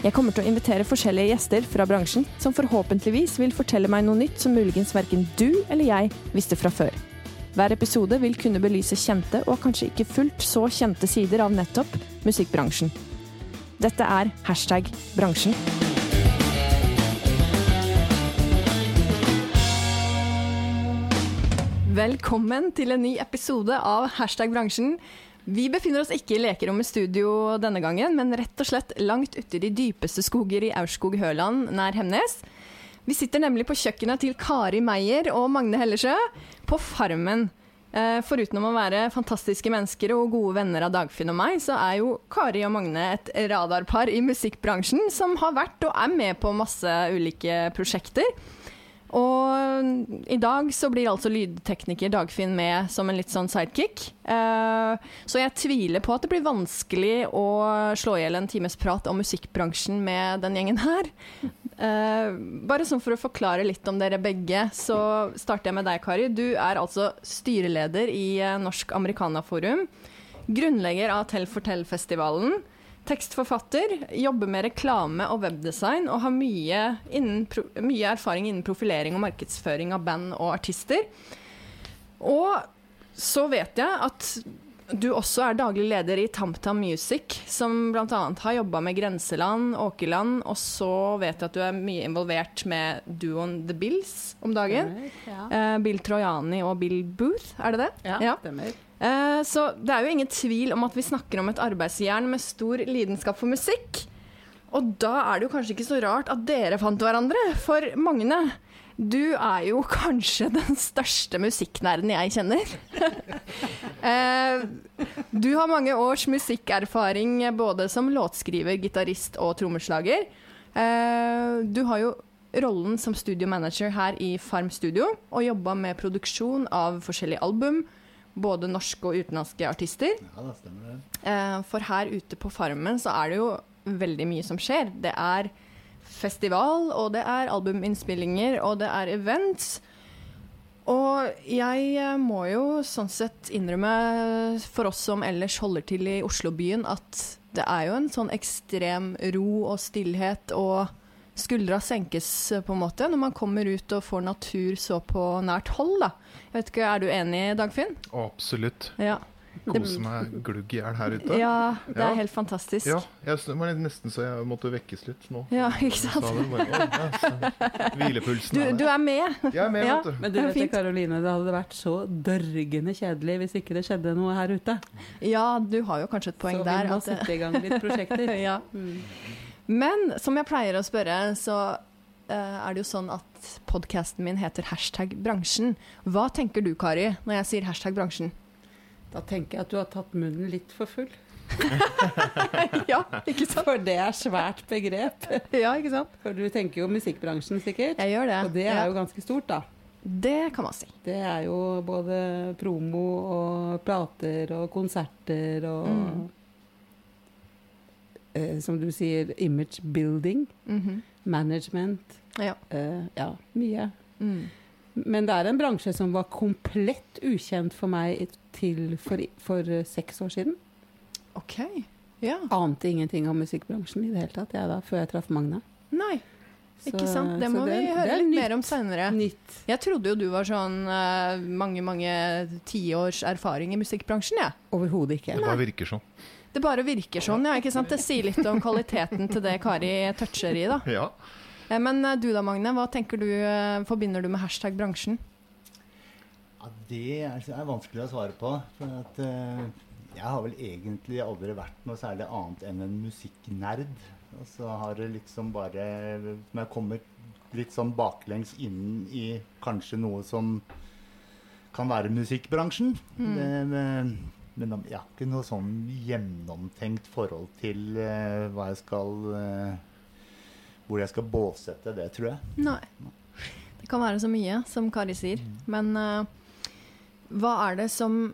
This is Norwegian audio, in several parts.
Jeg kommer til å invitere forskjellige gjester fra bransjen, som forhåpentligvis vil fortelle meg noe nytt som muligens verken du eller jeg visste fra før. Hver episode vil kunne belyse kjente og kanskje ikke fullt så kjente sider av nettopp musikkbransjen. Dette er hashtag bransjen. Velkommen til en ny episode av Hashtag bransjen. Vi befinner oss ikke i lekerommet studio denne gangen, men rett og slett langt ute i de dypeste skoger i Aurskog-Høland nær Hemnes. Vi sitter nemlig på kjøkkenet til Kari Meyer og Magne Hellesjø på Farmen. Eh, foruten å være fantastiske mennesker og gode venner av Dagfinn og meg, så er jo Kari og Magne et radarpar i musikkbransjen som har vært og er med på masse ulike prosjekter. Og i dag så blir altså lydtekniker Dagfinn med som en litt sånn sidekick. Uh, så jeg tviler på at det blir vanskelig å slå i hjel en times prat om musikkbransjen med den gjengen her. Uh, bare sånn for å forklare litt om dere begge, så starter jeg med deg, Kari. Du er altså styreleder i eh, Norsk Americana-forum. Grunnlegger av Tell for Tell-festivalen. Tekstforfatter, jobber med reklame og webdesign og har mye, innen, mye, erfaring innen profilering og markedsføring av band og artister. Og så vet jeg at du også er daglig leder i TamTam Music, som bl.a. har jobba med Grenseland, Åkerland, og så vet jeg at du er mye involvert med duoen The Bills om dagen. Ja. Eh, Bill Trojani og Bill Booth, er det det? Ja, stemmer. Eh, så det er jo ingen tvil om at vi snakker om et arbeidsjern med stor lidenskap for musikk. Og da er det jo kanskje ikke så rart at dere fant hverandre, for Magne, du er jo kanskje den største musikknerden jeg kjenner. eh, du har mange års musikkerfaring både som låtskriver, gitarist og trommeslager. Eh, du har jo rollen som studiomanager her i Farm Studio, og jobba med produksjon av forskjellige album, både norske og utenlandske artister. Ja, det stemmer det. Eh, for her ute på Farmen så er det jo veldig mye som skjer. Det er festival, og det er albuminnspillinger, og det er events. Og jeg eh, må jo sånn sett innrømme for oss som ellers holder til i Oslobyen, at det er jo en sånn ekstrem ro og stillhet og skuldra senkes eh, på en måte når man kommer ut og får natur så på nært hold. da. Jeg vet ikke, Er du enig, Dagfinn? Absolutt. Ja. Koser meg glugg i hjel her ute. ja, det er Ja. helt fantastisk. Ja, jeg, var nesten så jeg måtte vekkes litt nå. Ja, ikke sant? bare, ja, Hvilepulsen Du, er du er med. Jeg er med, Ja. vet du. Men du vet det. Karoline, det hadde vært så dørgende kjedelig hvis ikke det skjedde noe her ute. Ja, du har jo kanskje et poeng der. så vi må at sette i gang litt prosjekter. ja. Mm. Men som jeg pleier å spørre, så eh, er det jo sånn at podkasten min heter hashtag bransjen. Hva tenker du, Kari, når jeg sier hashtag bransjen? Da tenker jeg at du har tatt munnen litt for full. ja, ikke sant? For det er svært begrep. Ja, ikke sant? For du tenker jo musikkbransjen sikkert. Jeg gjør det. Og det er ja. jo ganske stort, da. Det kan man si. Det er jo både promo og plater og konserter og Mm. eh, Som du sier, image building, Mhm. management. Ja. Eh, ja, mye. Mm. Men det er en bransje som var komplett ukjent for meg til for, for seks år siden. OK. Ja. Ante ingenting om musikkbransjen i det hele tatt, jeg da, før jeg traff Magna. Nei, ikke sant. Det må må vi høre litt nytt. mer om seinere. Jeg trodde jo du var sånn uh, mange, mange tiårs erfaring i musikkbransjen, jeg. Overhodet ikke. Det bare virker sånn. Det bare virker sånn, ja. ikke sant? Det sier litt om kvaliteten til det Kari toucher i, da. Ja. Eh, Men eh, du da, Magne. Hva tenker du, eh, forbinder du med hashtag bransjen? Ja, det er, vanskelig å svare på. For at, jeg har vel egentlig aldri vært noe særlig annet enn en musikknerd. Og så har det liksom bare Når jeg kommer litt sånn baklengs inn i kanskje noe som kan være musikkbransjen. Mm. Det, men, men jeg har ikke noe sånn gjennomtenkt forhold til uh, hva jeg skal eh, hvor jeg skal båsette det, tror jeg. Nei. Det kan være så mye, som Kari sier. Men uh, hva er det som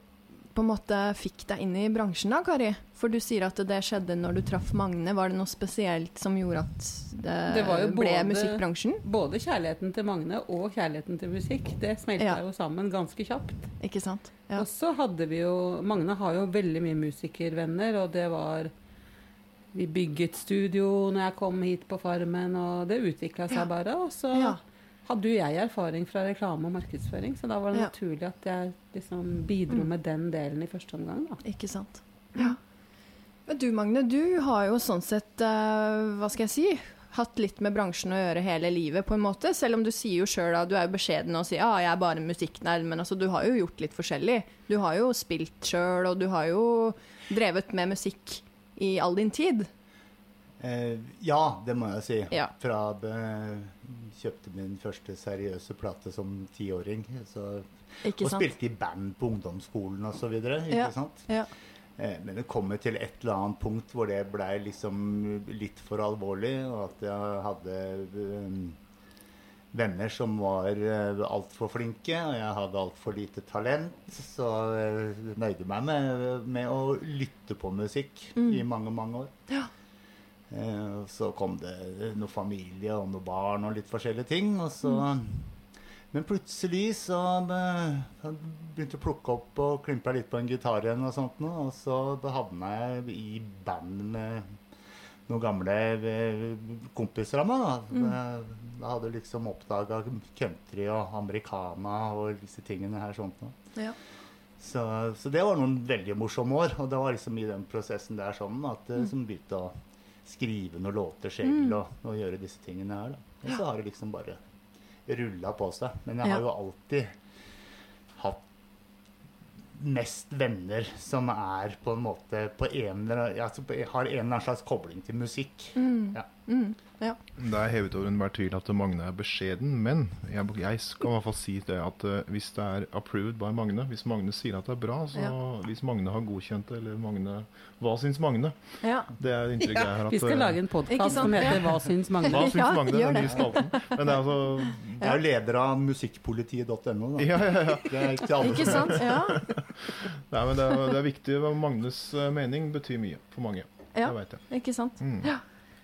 på en måte fikk deg inn i bransjen da, Kari? For du sier at det skjedde når du traff Magne. Var det noe spesielt som gjorde at det, Det var jo ble både- musikkbransjen? Både kjærligheten til Magne og kjærligheten til musikk, det smelta Ja. jo sammen ganske kjapt. Ikke sant? Ja. Og så hadde vi jo Magne har jo veldig mye musikervenner, og det var Vi bygget studio når jeg kom hit på Farmen, og det utvikla seg Ja. bare. Og så Ja. hadde jo jeg erfaring fra reklame og markedsføring, så da var det Ja. naturlig at jeg liksom bidro Mm. med den delen i første omgang. Da. Ikke sant. Ja. Men du Magne, du har jo sånn sett, uh, hva skal jeg si, hatt litt med bransjen å gjøre hele livet, på en måte. Selv om du sier jo sjøl at du er jo beskjeden og sier ja, jeg er bare musikknerd, men altså du har jo gjort litt forskjellig. Du har jo spilt sjøl, og du har jo drevet med musikk i all din tid. Eh, ja, det må jeg si. Ja. Fra jeg kjøpte min første seriøse plate som tiåring. Og spilte i band på ungdomsskolen osv. Ja. Ja. Eh, Men det kommer til et eller annet punkt hvor det blei liksom litt for alvorlig, og at jeg hadde eh, venner som var uh, altfor flinke, og jeg hadde altfor lite talent. Så jeg nøyde meg med, med å lytte på musikk Mm. i mange, mange år. Ja. Eh, så kom det noe familie og noe barn og litt forskjellige ting. Og så, Men plutselig så eh, begynte å plukke opp og klimpe litt på en gitar igjen, og sånt og så havna jeg i band med noen gamle eh, kompiser av meg. Da. mm. da hadde liksom oppdaga country og americana og disse tingene her. sånt. Ja. Så, så det var noen veldig morsomme år. Og det var liksom i den prosessen der sånn at jeg liksom begynte å skrive noen låter selv Mm. og, og gjøre disse tingene her. Da. Og så har det liksom bare rulla på seg. Men jeg har jo alltid mest venner som er på en måte på en altså har en eller annen slags kobling til musikk. Mm. Ja. Mm. ja. Det er hevet over enhver tvil at Magne er beskjeden, men jeg, jeg skal i hvert fall si det at uh, hvis det er approved by Magne, hvis Magne sier at det er bra, så Ja. hvis Magne har godkjent det, eller Magne Hva syns Magne? ja. Det er inntrykket jeg har. vi skal eh, lage en podkast som heter 'Hva syns Magne'? Hva syns Magne? Den nye spalten. Men det er altså Jeg er jo leder av musikkpolitiet.no. da. Ja, ja, ja. Det er ikke alle Ikke sant? Ja. Nei, men det er, det er viktig. Magnes eh, mening betyr mye for mange. ja. Det vet jeg. Ikke sant? Mm. Ja.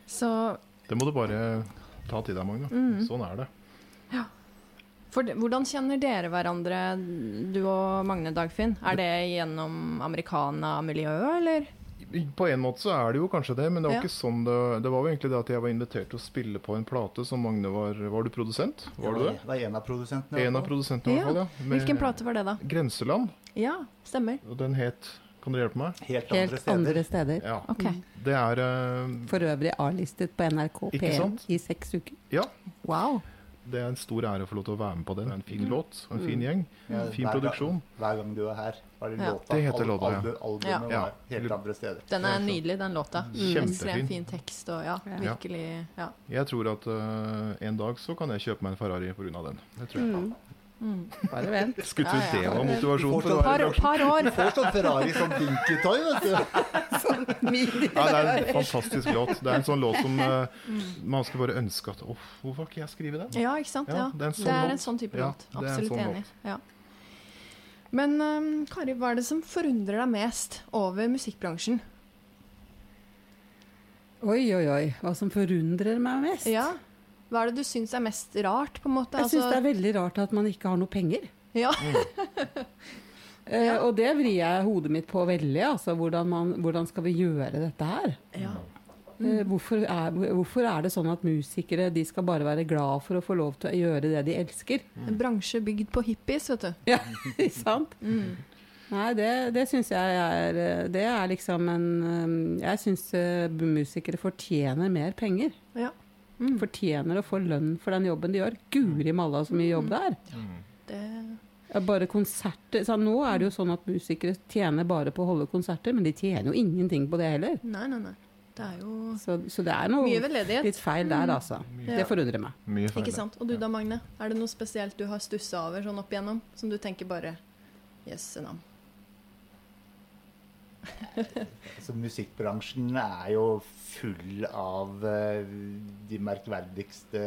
Så Det må du bare ta til deg, Magne. Mm. Sånn er det. For, det- hvordan kjenner dere hverandre, du og Magne Dagfinn? Er det gjennom americana-miljøet, eller? På en måte så er det jo kanskje det, men det var Ja. ikke sånn det Det var jo egentlig det at jeg var invitert til å spille på en plate som Magne var Var du produsent? Var du det? Det var en av produsentene. En av produsentene, i hvert fall. Ja. Med Hvilken plate var det, da? Grenseland. Ja, stemmer. Og den het Kan dere hjelpe meg? Helt andre Helt steder. andre steder. Ja. Okay. Det er uh, For øvrig A-listet på NRK P1 i seks uker. Ja. Wow. Det er en stor ære å få lov til å være med på den. Det er en fin låt og en fin Mm. gjeng. En Fin hver gang- produksjon. Hver gang du er her, var det Ja. låta. Det heter låta, ja. albu- Albumet Ja. var Ja. helt andre steder. Den er nydelig, den låta. Kjempefin. Ekstremt fin tekst og ja, Ja. virkelig ja. Jeg tror at uh, en dag så kan jeg kjøpe meg en Ferrari pga. den. Det tror jeg. Mm. Bare vent. Skulle tro Ja, ja. det var motivasjon for å være bransjen. par år. Får sånn Ferrari som dinkytoy, vet du. Ja, det er en fantastisk låt. Det er en sånn låt som Mm. man skal bare ønske at Åh, hvorfor har ikke jeg skrevet den? Ja, ikke sant? Ja, det er en sånn det er en sånn type låt. Absolutt sånn enig. Ja. Men um, Kari, hva er det som forundrer deg mest over musikkbransjen? Oi, oi, oi. Hva som forundrer meg mest? Ja, Hva er det du syns er mest rart, på en måte? Jeg syns det Altså, er veldig rart at man ikke har noe penger. ja. Eh, og det vrir jeg hodet mitt på veldig. Altså, hvordan, man, hvordan skal vi gjøre dette her? ja. Mm. hvorfor, er, hvorfor er det sånn at musikere de skal bare være glad for å få lov til å gjøre det de elsker? En bransje bygd på hippies, vet du. Ja, ikke sant? Mm. Nei, det, det syns jeg er eh, Det er liksom en eh, Jeg syns musikere fortjener mer penger. Ja. Mm. Fortjener å få lønn for den jobben de gjør. Guri malla så mye jobb det er. Det, Bare konserter så Nå er det jo sånn at musikere tjener bare på å holde konserter, men de tjener jo ingenting på det heller. nei, nei, nei. Det er jo Så, så det er noe litt feil der, altså. Ja. Det forundrer meg. Mye feil. Ikke sant? Og du da, Magne? Er det noe spesielt du har stussa over sånn opp igjennom? Som du tenker bare Jøsse navn. Altså, musikkbransjen er jo full av uh, de merkverdigste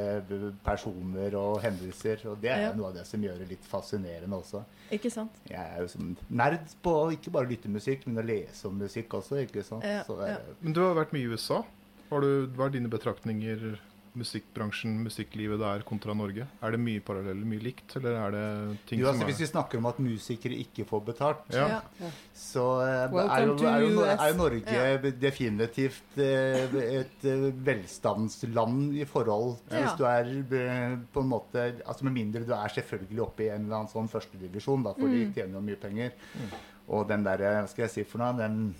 personer og hendelser. Og det er Ja. noe av det som gjør det litt fascinerende også. Ikke sant? Jeg er jo som nerd på å ikke bare lytte musikk, men å lese om musikk også. ikke sant? Ja, Så det, ja. Men du har vært mye i USA. Har du, hva er dine betraktninger musikkbransjen, musikklivet der kontra Norge? Er det mye paralleller, mye likt, eller er det ting jo, altså, som hvis er vi snakker om at musikere ikke får betalt, Ja. så eh, er jo, er, jo, er jo Norge definitivt eh, et eh, velstandsland i forhold til Ja. hvis du er på en måte altså Med mindre du er selvfølgelig oppe i en eller annen sånn førstedivisjon, da, mm. de tjener jo mye penger. Og den derre Hva skal jeg si for noe? Den,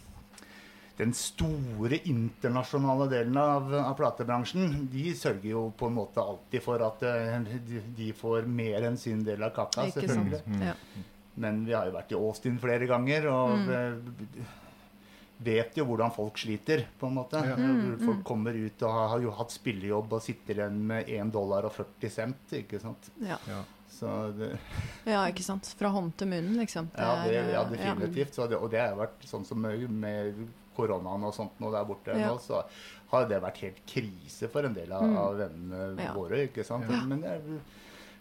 den store internasjonale delen av, av platebransjen, de sørger jo på en måte alltid for at eh, de, de får mer enn sin del av kaka. Selvfølgelig. sant? mm. Men vi har jo vært i Austin flere ganger og Mm. eh, vet jo hvordan folk sliter, på en måte. Ja. Mm, Folk kommer ut og har jo hatt spillejobb og sitter igjen med 1 dollar og 40 cent, ikke sant. Ja. Ja. Så det, ja, ikke sant. Fra hånd til munn, liksom. ja, det, er, ja, eh, definitivt. Så det, og det har vært sånn som med, med koronaen og sånt nå der borte Ja. nå, så har det vært helt krise for en del av, Mm. av vennene våre, ikke sant. Men det er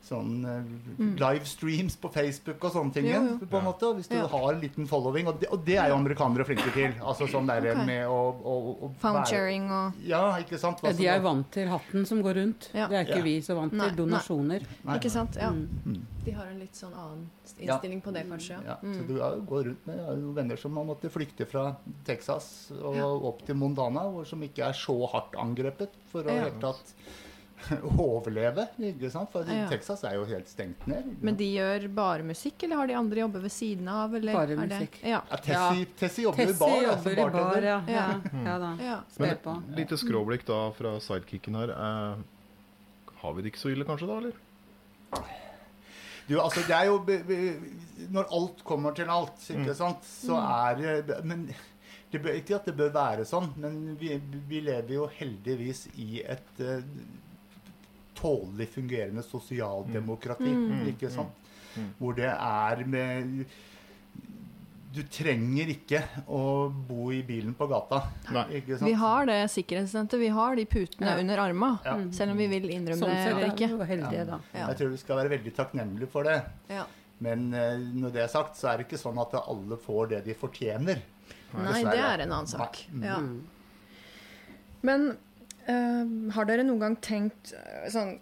sånn eh, Mm. livestreams på Facebook og sånne ting, Jo, jo. på en måte. Hvis du Ja. har en liten following, og det, og det er jo amerikanere flinke til. Altså sånn der okay. med å, å, å Found-sharing og Ja, ikke sant. Ja, Altså, de er vant til hatten som går rundt. Ja. Det er ikke Ja. vi så vant til. Nei, nei. Donasjoner. Nei. Ikke sant? Ja. Mm. Mm. De har en litt sånn annen Ja. innstilling på det, kanskje. Ja, Mm. så du har jo går rundt med venner som har måttet flykte fra Texas og opp til Mondana, hvor som ikke er så hardt angrepet for å i Ja. hele tatt overleve. ikke sant? For Ja. Texas er jo helt stengt ned. Men de gjør bare musikk, eller har de andre jobber ved siden av? Eller Bare er musikk. Ja. ja, Tessie, Tessie jobber i bar. jobber som i bar, ja. Ja. Ja, ja da. ja. Men et lite skråblikk da fra sidekicken her. Eh, har vi det ikke så ille kanskje da, eller? Du, altså, det er jo Når alt kommer til alt, ikke Mm. sant, så er det Men det bør, ikke at det bør være sånn, men vi, vi lever jo heldigvis i et eh, tålelig fungerende sosialdemokrati, Mm. ikke sant? Mm. Hvor det er med Du trenger ikke å bo i bilen på gata. Nei. Ikke sant? Vi har det sikkerhetsnettet, vi har de putene Ja. under arma. Ja. Selv om vi vil innrømme Sånn det eller er ikke. heldige, da. Ja. Jeg tror vi skal være veldig takknemlige for det. Ja. Men eh, når det er sagt, så er det ikke sånn at alle får det de fortjener. Nei, det er en annen sak. Ja. Mm. Men eh, har dere noen gang tenkt eh, sånn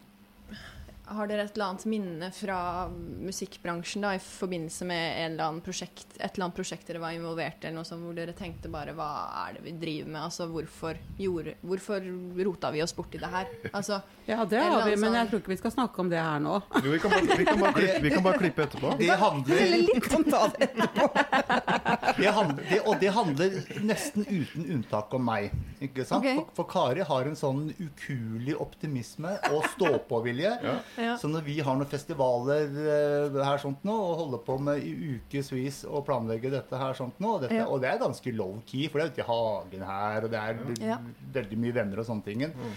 Har dere et eller annet minne fra musikkbransjen da, i forbindelse med en eller annen prosjekt, et eller annet prosjekt dere var involvert i, eller noe sånt, hvor dere tenkte bare Hva er det vi driver med? Altså, hvorfor, gjorde, hvorfor rota vi oss borti det her? Altså, Ja, det har vi, men sånn- jeg tror ikke vi skal snakke om det her nå. Jo, vi kan bare, vi kan bare, klippe, vi kan bare klippe etterpå. Det handler, Litt ta det. Det handler, det, og det handler nesten uten unntak om meg. Ikke sant? Okay. For, for Kari har en sånn ukuelig optimisme og stå-på-vilje. Ja. ja. Så når vi har noen festivaler eh, her sånt nå, og holder på med i ukevis å planlegge dette her sånt nå, og, dette, Ja. og det er ganske low-key, for det er ute i hagen her, og det er Ja. veldig mye venner og sånne ting. Mm.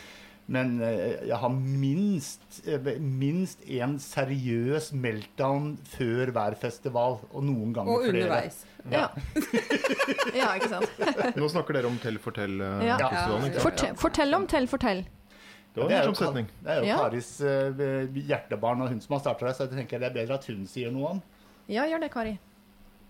Men eh, jeg har minst eh, minst en seriøs meltdown før hver festival, og noen ganger Og flere. underveis. Ja. ja, ikke sant. Nå snakker dere om Tell fortell-festivalen, Ja. Fortell, fortell om Tell fortell. Det var Det en er jo, det er jo Ja. Karis eh, hjertebarn og hun som har starta det, så jeg tenker det er bedre at hun sier noe om. Ja, gjør det, Kari.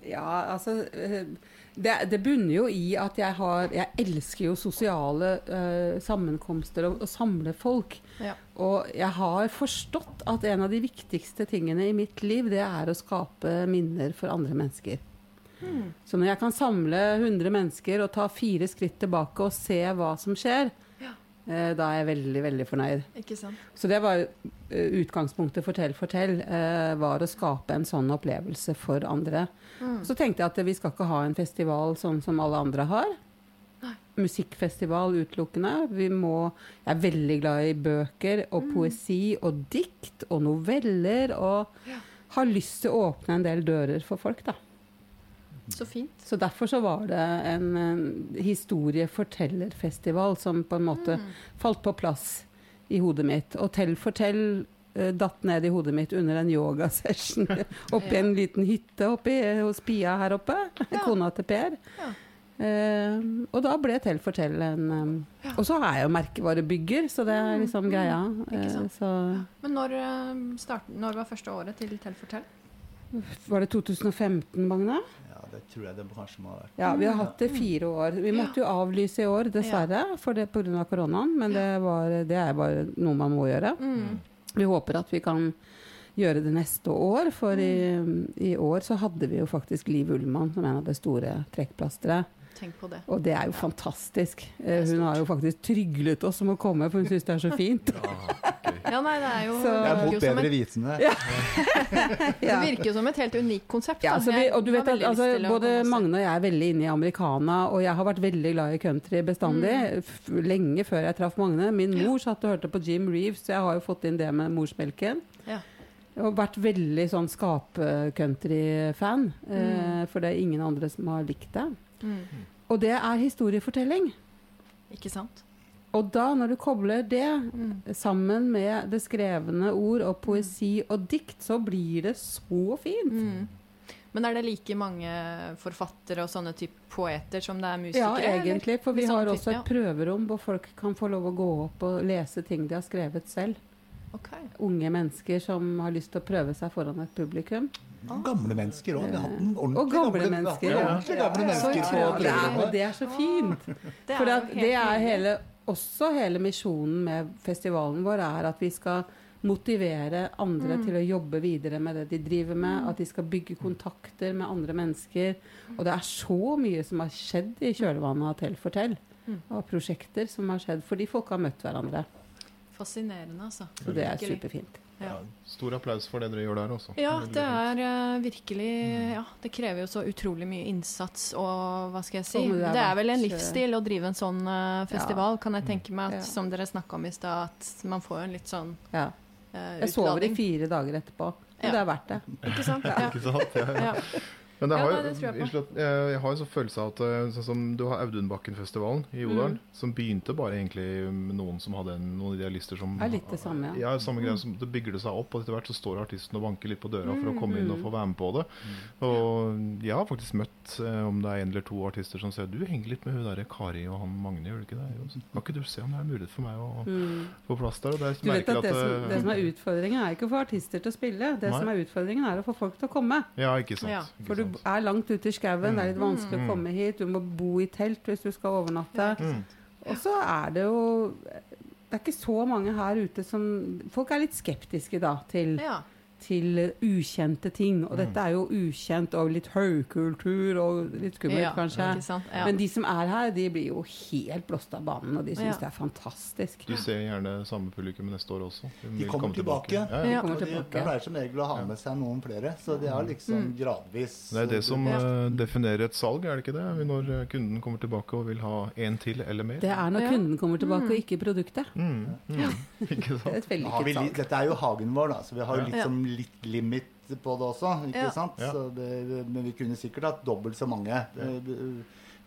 Ja, altså eh, det, det bunner jo i at jeg har Jeg elsker jo sosiale uh, sammenkomster og, og samle folk. Ja. Og jeg har forstått at en av de viktigste tingene i mitt liv, det er å skape minner for andre mennesker. Så når jeg kan samle 100 mennesker og ta fire skritt tilbake og se hva som skjer, da er jeg veldig, veldig fornøyd. Ikke sant. Så det var eh, utgangspunktet Fortell, fortell, eh, var å skape en sånn opplevelse for andre. Så tenkte jeg at vi skal ikke ha en festival sånn som alle andre har. Musikkfestival utelukkende. Vi må Jeg er veldig glad i bøker og poesi og dikt og noveller og har lyst til å åpne en del dører for folk, da. Så fint. Så derfor så var det en, en historiefortellerfestival som på en måte falt på plass i hodet mitt. Og Tell fortell uh, datt ned i hodet mitt under en yogasession oppi i Ja. en liten hytte oppi, hos Pia her oppe. Ja. Kona til Per. Ja. Uh, og da ble Tell Fortell en eh, Og så er jeg jo merkevarebygger, så det er liksom greia. Eh, sant. Men når, start, når var første året til Tell Fortell? var det 2015, Magne? Ja, det tror jeg det kanskje må ha vært. Ja, vi har hatt det fire år. Vi måtte jo avlyse i år, dessverre, for det pga. koronaen. Men det, var, det er bare noe man må gjøre. Mm. Vi håper at vi kan gjøre det neste år, for i, i år så hadde vi jo faktisk Liv Ullmann som en av de store trekkplasteret. Tenk på det. Og det er jo fantastisk. Er Hun har jo faktisk tryglet oss om å komme, for hun syns det er så fint. Ja, nei, det er jo Så- Det det er mot jo som bedre et, vitende. det Ja. virker jo som et helt unikt konsept. Ja, altså vi, og du vet at altså, Både. Magne og jeg er veldig inne i americana, og jeg har vært veldig glad i country bestandig. Mm. lenge før jeg traff Magne. Min mor satt og hørte på Jim Reeves, så jeg har jo fått inn det med morsmelken. Ja. Og vært veldig sånn skap-country-fan, Mm. eh, for det er ingen andre som har likt det. Mm. Og det er historiefortelling. Ikke sant? Og da, når du kobler det Mm. sammen med det skrevne ord og poesi og dikt, så blir det så fint. Mm. Men er det like mange forfattere og sånne type poeter som det er musikere? Ja, egentlig. For vi sånn har også et prøverom hvor folk kan få lov å gå opp og lese ting de har skrevet selv. Okay. Unge mennesker som har lyst til å prøve seg foran et publikum. Gamle mennesker òg. Vi har hatt en ordentlig Og gamle mennesker, Ja, ja. ordentlig gamle Så mennesker. Det er, og det er så fint. For det er hele, også hele misjonen med festivalen vår, er at vi skal motivere andre Mm. til å jobbe videre med det de driver med. At de skal bygge kontakter med andre mennesker. Og det er så mye som har skjedd i kjølvannet av Tell Fortell. Mm. Og prosjekter som har skjedd fordi folk har møtt hverandre. Fascinerende, altså. Så det er superfint. Ja. Ja, stor applaus for det dere gjør der også. Ja, det er uh, virkelig Ja, det krever jo så utrolig mye innsats og hva skal jeg si det Det er vel en livsstil å drive en sånn uh, festival, kan jeg tenke meg. At, Ja. Som dere snakka om i stad, at man får en litt sånn Ja. uh, Jeg sover i fire dager etterpå. Ja. Men det er verdt det. Ikke sant? Ja. Ikke sant? Ja, ja. ja. Men det har ja, det jeg på. Jeg, jeg har en sånn følelse av at eh, sånn som du har Audunbakken-festivalen i Odalen, Mm. som begynte bare egentlig med noen som hadde en, noen idealister som er litt det samme, ja. Ja, samme greia som det bygger det seg opp, og etter hvert så står artisten og banker litt på døra for Mm, å komme inn og mm. få være med på det. Og jeg har faktisk møtt, eh, om det er en eller to artister som sier du henger litt med hun derre Kari og han Magne, gjør du ikke det? Så Kan ikke du se om det er mulighet for meg å Mm. få plass der? Og det er Du vet at, at det som, eh, det som er utfordringen, er ikke å få artister til å spille. Det Nei. som er utfordringen, er å få folk til å komme. Ja, ikke sant. Ja. Ikke For du sant. Er langt ute i skauen, det er litt vanskelig Mm. å komme hit. Du må bo i telt hvis du skal overnatte. Mm. Og så er det jo Det er ikke så mange her ute som Folk er litt skeptiske da til, ja. Til ukjente ting. Og Mm. dette er jo ukjent og litt høykultur og litt skummelt, ja. kanskje. Sant? Ja. Men de som er her, de blir jo helt blåst av banen, og de syns Ja. det er fantastisk. Du ser gjerne samme publikum neste år også. De de kommer tilbake. tilbake. Ja, ja. Ja. Kommer Og de pleier som regel å ha med seg noen flere, så det er liksom Mm. gradvis Det er det som eh, definerer et salg, er det ikke det? Når eh, kunden kommer tilbake og vil ha en til eller mer. Det er når Ja. kunden kommer tilbake, Mm. og ikke produktet. Mm, mm. Ikke Det sant? er et vellykket salg. Dette er jo hagen vår, da, så vi har jo Ja. liksom litt limit på det også. ikke Ja. sant? Ja. Så det, men vi kunne sikkert hatt dobbelt så mange. Ja.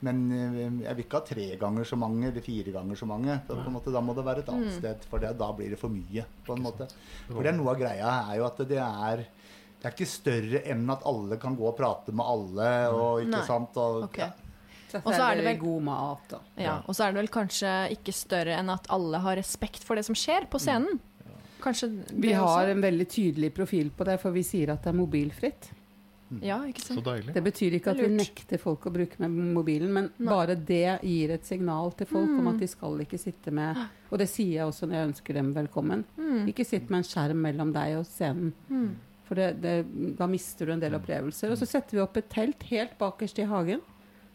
Men eh, jeg vil ikke ha tre ganger så mange eller fire ganger så mange. En måte, da må det være et annet Mm. sted, for det, da blir det for mye. på en måte. For det er Noe av greia er jo at det er det er ikke større enn at alle kan gå og prate med alle. og ikke Nei. sant? Og, okay. ja. Så Og så er det vel- god mat. Og. Ja, og så er det vel kanskje ikke større enn at alle har respekt for det som skjer på scenen. Kanskje det Vi har også? en veldig tydelig profil på det, for vi sier at det er mobilfritt. Ja, ikke Så sant. deilig. Det betyr ikke at vi nekter folk å bruke med mobilen, men Nei. bare det gir et signal til folk om Mm. at de skal ikke sitte med Og det sier jeg også når jeg ønsker dem velkommen. Mm. Ikke sitt med en skjerm mellom deg og scenen, Mm. for det, det, da mister du en del opplevelser. Og så setter vi opp et telt helt bakerst i hagen,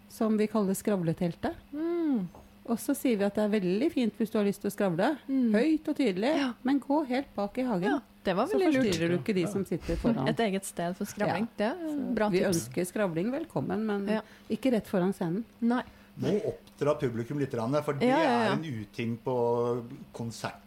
som vi kaller skravleteltet. Mm. Og så sier vi at det er veldig fint hvis du har lyst til å skravle. Mm. Høyt og tydelig, Ja. men gå helt bak i hagen. Ja, det var Så veldig lurt. forstyrrer du ikke de som sitter foran. Et eget sted for skravling. Det er bra Vi ønsker skravling velkommen, men Ja. ikke rett foran scenen. Nei. Må oppdra publikum litt, for det Ja, ja, ja. er en uting på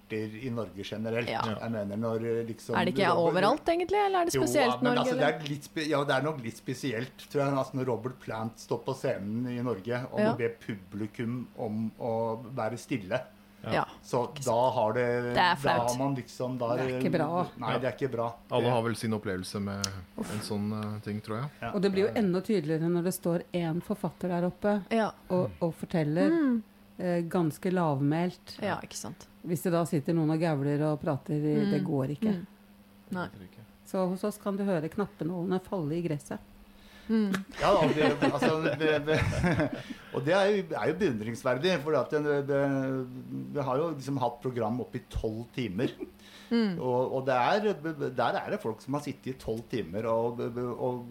konserter i Norge generelt. Ja. Jeg mener når eh, liksom Er det ikke overalt, egentlig? Eller er det spesielt jo, men Norge? altså, det, er litt, spe- ja, det er nok litt spesielt, tror jeg. Altså, når Robert Plant står på scenen i Norge og Ja. ber publikum om å være stille. Ja. Så da har det Det er Da flaut. har man liksom da, Det er ikke bra. Nei, det er ikke bra. Alle har vel sin opplevelse med en sånn uh, ting, tror jeg. Ja. Og det blir jo enda tydeligere når det står én forfatter der oppe Ja. og, og forteller Mm. Eh, ganske lavmælt. ja, ikke sant. Hvis det da sitter noen og gauler og prater, mm. det Mm. går ikke. Mm. Nei. Så hos oss kan du høre knappenålene falle i gresset. Mm. Ja, og det, altså, det, det, og det er jo, er jo beundringsverdig. For at det, det, vi har jo liksom hatt program oppe i tolv timer. Mm. Og, og det er, der er det folk som har sittet i tolv timer og, og,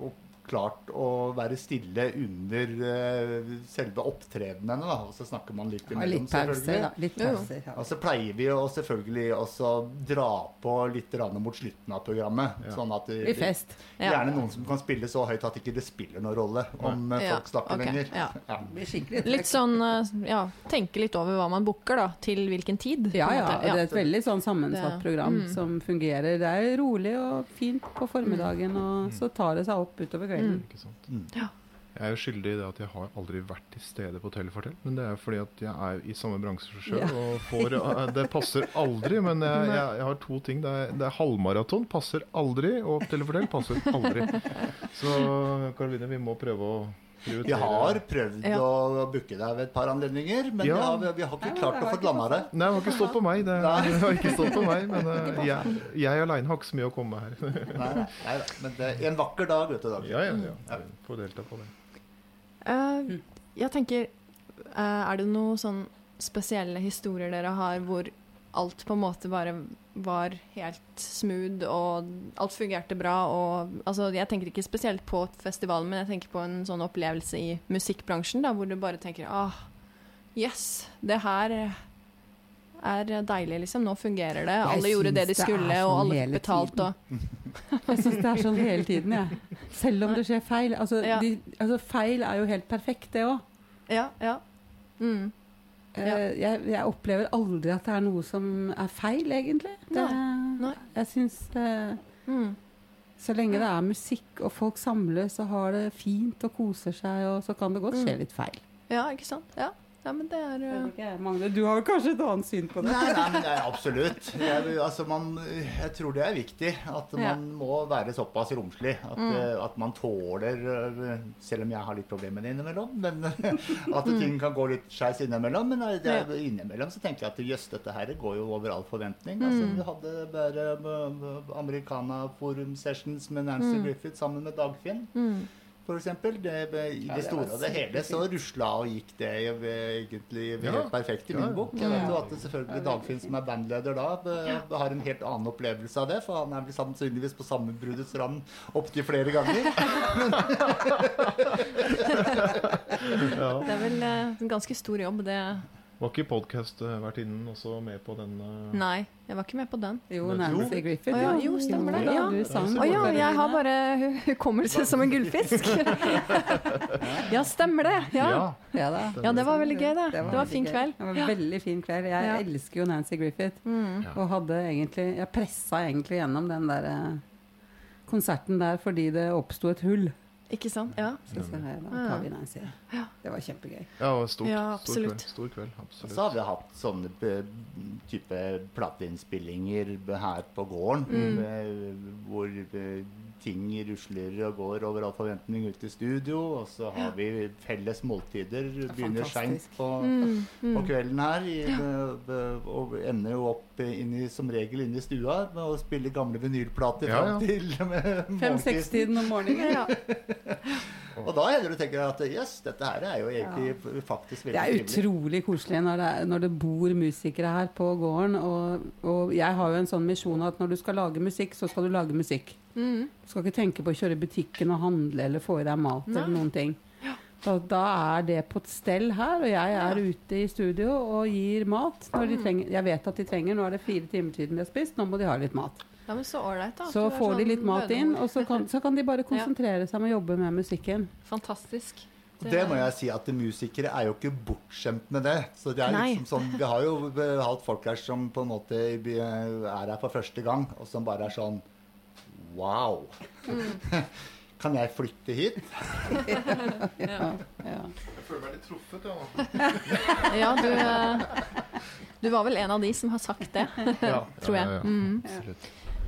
og klart å være stille under uh, selve opptredenene. Da. Og så snakker man litt Ja, litt pauser, selvfølgelig. da. Litt Jo, jo. pauser, ja. Og så pleier vi å selvfølgelig også dra på litt mot slutten av programmet. Ja. Sånn at det, I fest. Ja. Gjerne noen som kan spille så høyt at ikke det spiller noen rolle om eh, Ja, folk snakker okay. lenger. Litt sånn eh, ja, tenke litt over hva man booker, da. Til hvilken tid. Ja, ja. Det er et veldig sånn sammensatt program mm. som fungerer. Det er rolig og fint på formiddagen, og så tar det seg opp utover kvelden. Mm. Ikke sant? Mm. Ja. Jeg er jo skyldig i det at jeg har aldri vært til stede på Telefortell. Men det er fordi at jeg er i samme bransje sjøl. Ja. Og får, eh, det passer aldri. Men jeg, jeg, jeg har to ting. Det er, det er halvmaraton passer aldri, og Telefortell passer aldri. Så Karoline, vi må prøve å. Vi har prøvd Ja. å booke deg ved et par anledninger, men Ja. vi, har, vi har ikke Nei, klart å få landa det. Nei, det har ikke stått på meg. Det, det har ikke stått på meg Men uh, jeg, jeg aleine har ikke så mye å komme med her. Nei, nei, da. Men det en vakker dag, vet du. Dag. Ja, ja, ja. Får delta på det. Uh, jeg tenker uh, Er det noen sånn spesielle historier dere har hvor alt på en måte bare var helt smooth, og alt fungerte bra, og Altså, jeg tenker ikke spesielt på festivalen, men jeg tenker på en sånn opplevelse i musikkbransjen, da, hvor du bare tenker ah, yes, det her er deilig, liksom. Nå fungerer det. Jeg Alle gjorde det de skulle, det sånn og alle betalt, og Jeg syns det er sånn hele tiden, jeg. Selv om det skjer feil. Altså, Ja. de, altså feil er jo helt perfekt, det òg. Ja, ja. Mm. Ja. Jeg, jeg opplever aldri at det er noe som er feil, egentlig. Det, Nei. Jeg syns eh, Mm. Så lenge det er musikk og folk samles og har det fint og koser seg, og så kan det godt skje Mm. litt feil. Ja, ikke sant? Ja, ja men det er uh... Magne, du har jo kanskje et annet syn på det? Nei, nei, men det er absolutt. Jeg, altså man, jeg tror det er viktig at man Ja. må være såpass romslig at, Mm. eh, at man tåler eh, Selv om jeg har litt problemer innimellom, men at Mm. ting kan gå litt skeis innimellom. Men det er, innimellom så tenker jeg at jøss, dette her går jo over all forventning. Altså, Mm. vi hadde bare Americana Forum Sessions med Nancy Mm. Griffith sammen med Dagfinn. mm. For eksempel, I det det store og det hele så rusla og gikk det egentlig helt perfekt i min bok. Jeg vet jo at det selvfølgelig Dagfinn, som er bandleder da, har en helt annen opplevelse av det. For han er vel sannsynligvis på sammenbruddets rand opptil flere ganger. Det er vel eh, en ganske stor jobb, det. Var ikke podkastvertinnen også med på den? Uh... Nei, jeg var ikke med på den. Jo. Nancy Griffith. Oh, ja, jo, stemmer det. Ja, sang ja, jeg har bare hu- hukommelse som en gullfisk. ja, stemmer det. Ja. Ja, da. ja, det var veldig gøy, det. Det var en fin kveld. Det var en veldig fin kveld. Jeg Ja. elsker jo Nancy Griffith. Mm. Og hadde egentlig Jeg pressa egentlig gjennom den der eh, konserten der fordi det oppsto et hull. Ikke sant? Ja. Så sa jeg, da tar vi Nancy. Det var kjempegøy. Ja, det var stort, Ja, stor kveld. Stor kveld absolutt. så har vi hatt sånne type plateinnspillinger her på gården. Mm. Hvor eh, ting rusler og går over all forventning ut i studio. Og så har vi felles måltider. er Begynner seint på, Mm. på Mm. kvelden her. I, be- be- og ender jo opp inn i, som regel inne i stua med å spille gamle vinylplater Ja, fram til. Fem-seks-tiden om morgenen. Ja. Og da hender du tenker at jøss, dette her er jo egentlig faktisk Det er utrolig koselig når det, når det bor musikere her på gården. Og, og jeg har jo en sånn misjon at når du skal lage musikk, så skal du lage musikk. Mm. Du skal ikke tenke på å kjøre i butikken og handle eller få i deg mat Nei. eller noen ting. Da, da er det på et stell her, og jeg er ute i studio og gir mat. Når de trenger, jeg vet at de trenger Nå er det fire timer siden de har spist, nå må de ha litt mat. ja, men så ålreit, da. Så får sånn de litt mat inn, og så kan, så kan de bare konsentrere seg om å jobbe med musikken. Fantastisk. Det må jeg si at musikere er jo ikke bortskjemt med det. Så det er liksom sånn, Vi har jo hatt folk her som på en måte er her for første gang, og som bare er sånn Wow! Kan jeg flytte hit? Ja, ja. Jeg føler meg litt truffet, jeg nå. Ja, du, eh, du var vel en av de som har sagt det, Ja, tror jeg. Ja, ja, Mm.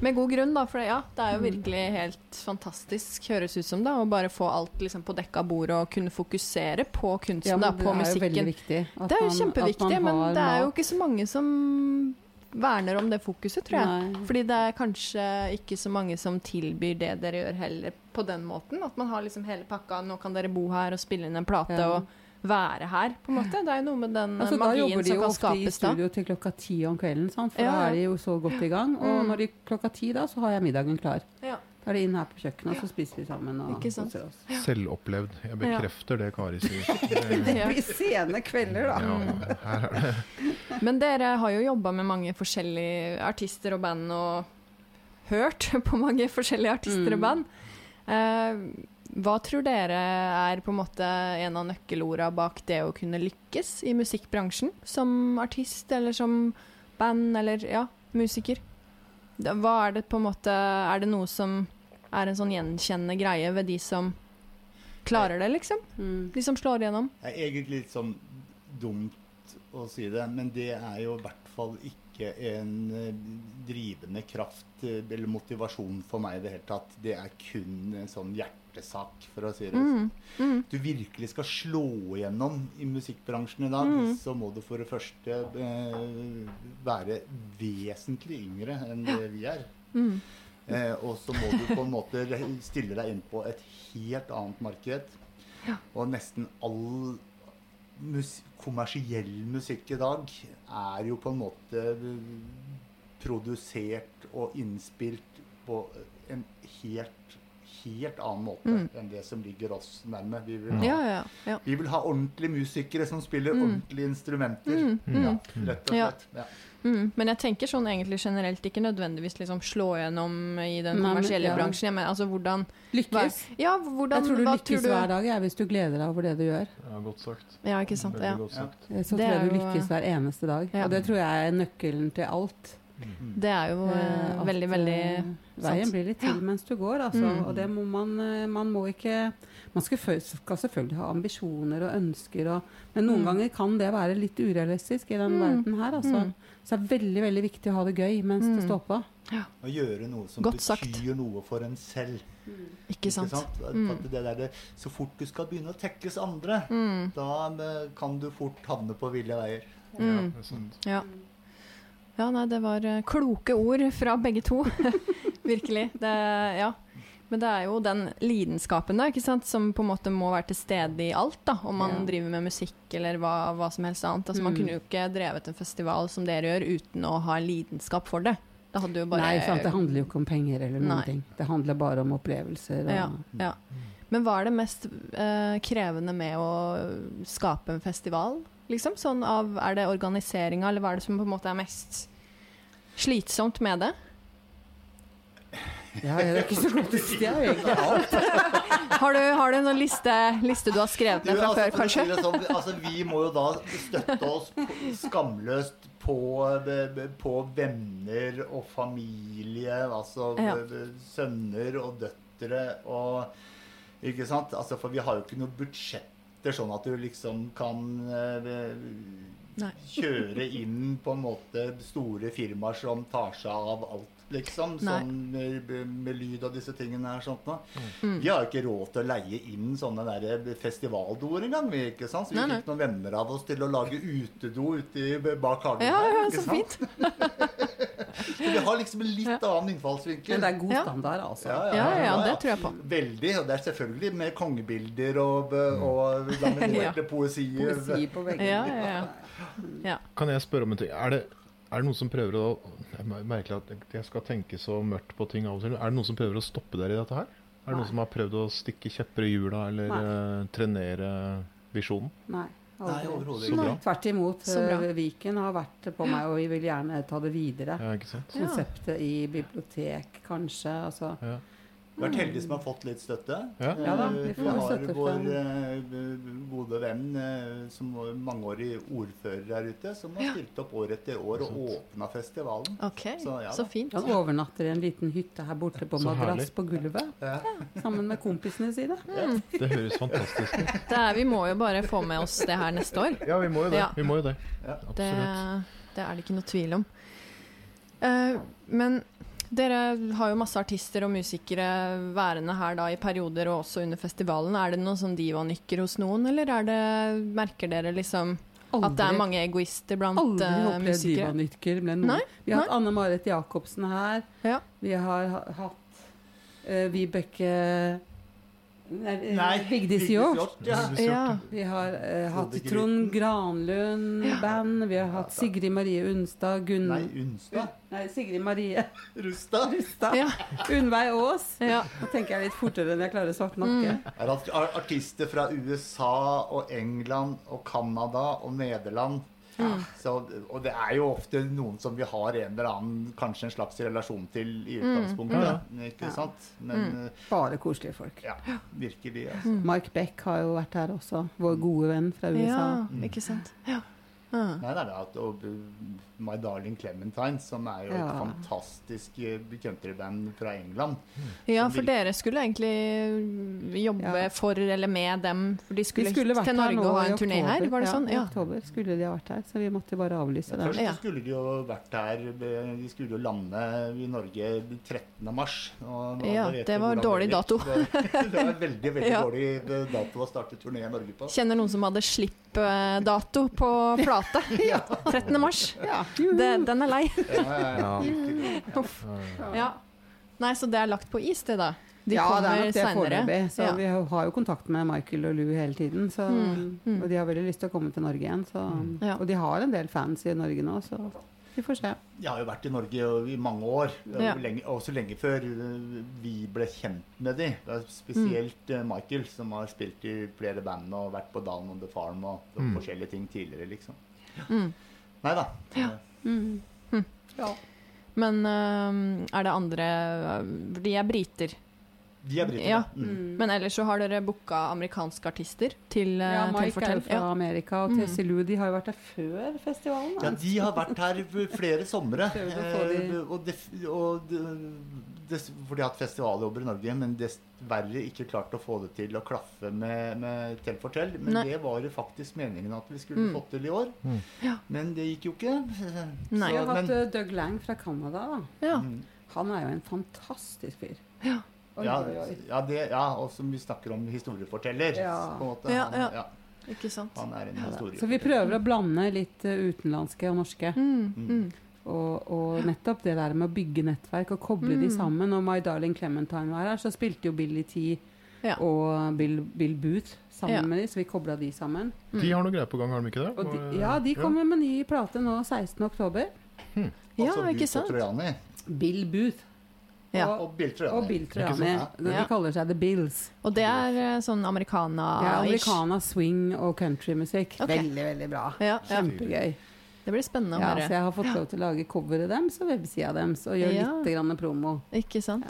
Med god grunn, da, for det, ja, det er jo virkelig helt fantastisk, høres ut som det, å bare få alt liksom på dekka bordet og kunne fokusere på kunsten, Ja, da, men det er jo veldig viktig. at Det er jo man- kjempeviktig, at man men det er jo ikke så mange som verner om det fokuset, tror jeg. Nei. Fordi det er kanskje ikke så mange som tilbyr det dere gjør heller på den måten. At man har liksom hele pakka, nå kan dere bo her og spille inn en plate Ja. og være her, på en måte. Det er jo noe med den Altså, da Da jobber de jo ofte i skapes studio til klokka ti om kvelden, sant? for Ja, da er de jo så godt i gang. Og Mm. når de klokka ti da, så har jeg middagen klar. Ja. Da er det inn her på kjøkkenet, og så spiser vi sammen og Ikke sant? Og oss. Selvopplevd. Jeg bekrefter det Kari sier. Det, blir sene kvelder, da. ja, her er det Men dere har jo jobba med mange forskjellige artister og band, og hørt på mange forskjellige artister og Mm. band. Eh, hva tror dere er på en måte en av nøkkelorda bak det å kunne lykkes i musikkbransjen? Som artist eller som band eller ja, musiker? Hva er det på en måte Er det noe som er en sånn gjenkjennende greie ved de som klarer det, liksom? Mm. De som slår igjennom? Det er egentlig litt sånn dumt å si det, men det er jo i hvert fall ikke en eh, drivende kraft eh, eller motivasjon for meg i det hele tatt. Det er kun en sånn hjertesak, for å si det sånn. Mm. Mm. du virkelig skal slå igjennom i musikkbransjen i dag, Mm. så må du for det første eh, være vesentlig yngre enn det vi er. Mm. Eh, og så må du på en måte stille deg inn på et helt annet marked. Og nesten all mus kommersiell musikk i dag er jo på en måte eh, produsert og innspilt på en helt helt annen måte Mm. enn det som ligger oss nærme. Vi vil ha, Ja, ja, ja. vi vil ha ordentlige musikere som spiller Mm. ordentlige instrumenter. Mm, mm. Ja, rett og slett. Ja. Mm, men jeg tenker sånn egentlig generelt, ikke nødvendigvis liksom slå gjennom i den kommersielle ja. bransjen. Jeg mener, altså hvordan hva, Lykkes. Ja, hvordan Jeg tror du hva lykkes hver dag jeg, hvis du gleder deg over det du gjør. Ja, godt sagt. Ja, ikke sant. Ja. godt sagt. Eh, Så tror jeg du lykkes hver eneste dag. ja. Og det tror jeg er nøkkelen til alt. Mm. Det er jo eh, Eh, at, veldig, veldig sant. Veien blir litt til mens du går, altså. Mm. Og det må man eh, Man må ikke Man skal, skal selvfølgelig ha ambisjoner og ønsker, og, men noen Mm. ganger kan det være litt urealistisk i den Mm. verden her, altså. Mm. Så det er veldig, veldig viktig å ha det gøy mens det Mm. står på. Å gjøre noe som Godt sagt. noe for en selv. Ikke sant. Mm. at det der, så fort du skal begynne å tekkes andre, Mm. da eh, kan du fort havne på ville veier. Ja, det er sant. Ja. Ja, nei, det var eh, kloke ord fra begge to. Virkelig. Det, ja. Men det er jo den lidenskapen da, ikke sant? som på en måte må være til stede i alt. da, Om man Ja. driver med musikk eller hva, hva som helst annet. Altså, Man Mm. kunne jo ikke drevet en festival som dere gjør uten å ha lidenskap for det. Det hadde jo bare Nei, sant, det handler jo ikke om penger eller noen Nei. ting. Det handler bare om opplevelser. Og, ja, ja. Men hva er det mest eh, krevende med å skape en festival? Liksom? Sånn av, er det organiseringa, eller hva er det som på en måte er mest slitsomt med det? Ja, jeg er ikke så godt å si. Det egentlig alt. Har du, har du en sånn liste, liste du har skrevet ned fra altså, før, å kanskje? Sånn, altså, vi må jo da støtte oss skamløst på, på venner og familie. Altså Ja. sønner og døtre og Ikke sant? Altså, for vi har jo ikke noe budsjetter sånn at du liksom kan eh, kjøre inn på en måte store firmaer som tar seg av alt, liksom. Sånn med, med lyd og disse tingene her. sånt da. Mm. Vi har jo ikke råd til å leie inn sånne der festivaldoer engang. vi, ikke sant? Så vi Nei, nei. fikk noen venner av oss til å lage utedo ute i, bak hagen. Ja, her, ja, ikke så fint. Så vi har liksom en litt annen innfallsvinkel. Men det er god Ja. standard, altså. Ja, ja, det tror jeg på. Veldig. Og det er selvfølgelig med kongebilder og, og laminerte poesier. Poesi på veggene. Ja, ja, ja. Kan jeg spørre om en ting? Er det, er det noen som prøver å Jeg merker at jeg skal tenke så mørkt på ting av og til. Er det noen som prøver å stoppe dere i dette her? Er det Nei. noen som har prøvd å stikke kjepper i hjula eller eh, trenere visjonen? Nei. Nei, overhodet ikke. Tvert imot. Eh, Viken har vært på meg, og vi vil gjerne ta det videre. Ja, ikke sant? Ja. Konseptet i bibliotek, kanskje. Altså, vært heldige som har fått litt støtte. Ja. Ja da, Eh, vi vi har støtte vår eh, gode venn eh, som var mangeårig ordfører her ute, som har stilt opp år etter år og åpna festivalen. Okay. Så, ja så fint. Han overnatter i en liten hytte her borte på Så madrass herlig. på gulvet. Ja. Sammen med kompisene sine. Det høres fantastisk ut. Det er, vi må jo bare få med oss det her neste år. Ja, vi må jo det. Ja. Vi må jo det. Ja. Det, det er det ikke noe tvil om. Uh, men dere har jo masse artister og musikere værende her da i perioder og også under festivalen. Er det noen sånn divanykker hos noen, eller er det, merker dere liksom at det er mange egoister blant aldri uh, musikere? divanykker med noen. Nei, Vi har hatt. Anne Marit Jacobsen her. Ja. Vi har hatt uh, Vibeke Nei, Vigdis Hjorth. Ja. Ja. Vi har eh, hatt Trond Granlund-band. Vi har hatt Sigrid Marie Unstad. Gunn... Nei, Unstad? Nei, Sigrid Marie Rustad? Rustad. Ja. Unnveig Aas. Ja. Nå tenker jeg litt fortere enn jeg klarer svart nakke. Mm. artister fra USA og England og Canada og Nederland. Så, og det er jo ofte noen som vi har en eller annen kanskje en slags relasjon til i utgangspunktet. Ikke Ja. sant? Men Bare koselige folk. ja, virkelig. Altså. Mark Beck har jo vært her også. Vår gode venn fra USA. ja, ikke sant. Ja. Nei, nei, nei, og uh, My Darling Clementine, som er jo et fantastisk uh, countryband fra England. Ja, for dere skulle egentlig jobbe Ja. for eller med dem, for de De skulle, skulle vært til her Norge nå og ha en turné her, var det ja, sånn? I oktober skulle de ha vært her, så vi måtte bare avlyse Ja, det. først skulle de jo vært her eh, De skulle jo lande i Norge 13. mars. og Ja, det var dårlig det dato. Det, det var veldig veldig Ja. dårlig eh, dato å starte turné i Norge på. Kjenner noen som hadde slippdato på plate. ja. 13. mars. Ja, Det, den er lei. Ja, ja, ja. Ja. Nei, så det er lagt på is, det da? De ja, det er kommer nok det foreløpig. Så Ja. vi har jo kontakt med Michael og Lou hele tiden. Så, Mm, mm. Og de har veldig lyst til å komme til Norge igjen. Så, Ja. Og de har en del fans i Norge nå, så vi får se. Jeg har jo vært i Norge i mange år, Ja. lenge, også lenge før vi ble kjent med de. Det er spesielt eh, Michael, som har spilt i flere band og vært på Down on the Farm og, og Mm. forskjellige ting tidligere, liksom. Mm. Nei da. Ja. Mm. Mm. Ja. Men uh, er det andre De er briter. De er briter. Ja. Mm. Mm. Men ellers så har dere booka amerikanske artister til, Ja, til Mike er jo fra Ja. Amerika, og Mm. Tessie Lou de har jo vært her før festivalen. Ja, de har vært her flere somre. Å få de- eh, og det, og det, det, for de har hatt festivaljobber i Norge, men dessverre ikke klart å få det til å klaffe med, med Tell Fortell. Men Nei. det var jo faktisk meningen at vi skulle Mm. fått til i år. Mm. Ja. Men det gikk jo ikke. Nei. Vi har hatt men, eh, Doug Lang fra Canada. da. Ja. mm, Han er jo en fantastisk fyr. Ja. Oi, ja, oi, oi. ja, det, ja, og som vi snakker om historieforteller. Ja. På en måte. Ja, Han, ja. ja, Ikke sant. han er en Ja, historieforteller. Så vi prøver å blande litt eh, utenlandske og norske. Mm, Mm. mm. Og, og nettopp det der med å bygge nettverk og koble de Mm. sammen. Når My Darling Clementine var her, så spilte jo Billy T Ja. og Bill, Bill Booth sammen Ja. med de, så vi kobla de sammen. De har noe greier på gang, har de ikke det? Og de, ja, de kommer med ny plate nå 16. oktober. Ja, Altså, ikke sant? Bill Booth. Ja. Og, Og Bill og Bill Ikke ja. De kaller seg The Bills. Og det er øh, sånn er americana Ja, americana swing og countrymusikk. Okay. Veldig, veldig bra. Ja, ja. Kjempegøy. Det blir spennende å Ja, så jeg har fått lov til å lage coveret deres og websida deres og gjøre Ja. litt grann promo. Ikke sant?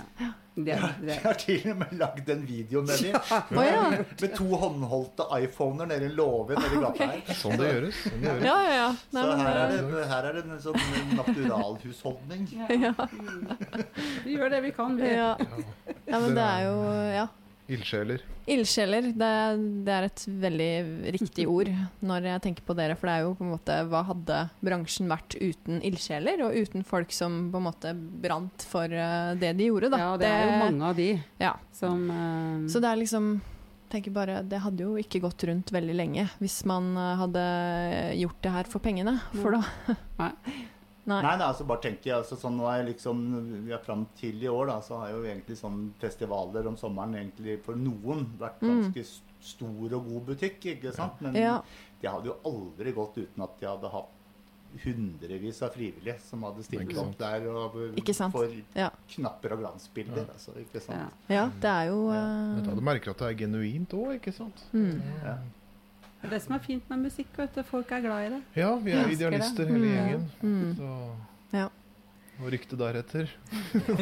Det, Jeg har til og med lagd en video med dem. Å ja. Med to håndholdte iPhoner nede i låven gata her. Sånn det gjøres. Sånn det gjøres. Ja, ja, ja. Nei, Så her er det, her er det en sånn naturalhusholdning. ja. Vi gjør det vi kan. Vi. Ja. ja, men det er jo Ja. Ildsjeler. Ildsjeler, det, det er et veldig riktig ord når jeg tenker på dere. For det er jo på en måte Hva hadde bransjen vært uten ildsjeler, og uten folk som på en måte brant for eh, det de gjorde, da? Ja, det er jo mange av de Ja. som uh... Så det er liksom tenker bare, Det hadde jo ikke gått rundt veldig lenge hvis man eh, hadde gjort det her for pengene. For da Nei. Nei. Nei, nei, altså bare tenker jeg altså, sånn, nå er jeg liksom, Vi er fram til i år, da, så har jo egentlig sånn festivaler om sommeren egentlig for noen vært Mm. ganske mm. stor og god butikk. ikke sant? Men Ja. de hadde jo aldri gått uten at de hadde hatt hundrevis av frivillige som hadde stilt opp der og, Ikke sant? for Ja. knapper og glansbilder. Altså, ikke sant? ja. ja, det er jo eh, Du merker at det er genuint òg, ikke sant? mm. Ja. Det er det som er fint med musikk. Vet du. Folk er glad i det. Ja, vi er Elsker det. idealister hele Mm. gjengen. Mm. Så Ja. Og ryktet deretter.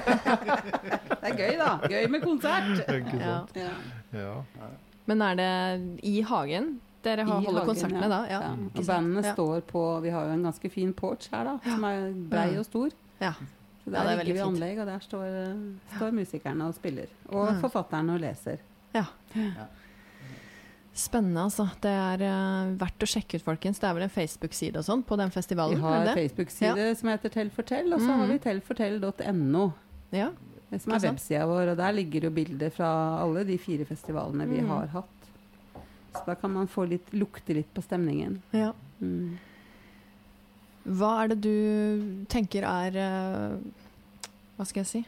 Det er gøy, da. Gøy med konsert. Ikke Ja. sant? Ja. Ja. Men er det i hagen dere har, holder hagen, konsertene ja. da? Ja. Ja. Og bandene Ja. står på Vi har jo en ganske fin porch her, da, som er brei og stor. Ja. Så Ja, der det er ligger vi anlegg, og der står, står musikerne og spiller. Og Ja. forfatterne og leser. Spennende, altså. Det er uh, verdt å sjekke ut, folkens. Det er vel en Facebook-side og sånn på den festivalen? Vi har det? Facebook-side som heter Tellfortell, og så har Mhm. vi tellfortell.no. Ja. Som er websida vår, og der ligger jo bilder fra alle de fire festivalene vi mm. har hatt. Så da kan man få litt, lukte litt på stemningen. ja. Mm. Hva er det du tenker er uh, Hva skal jeg si?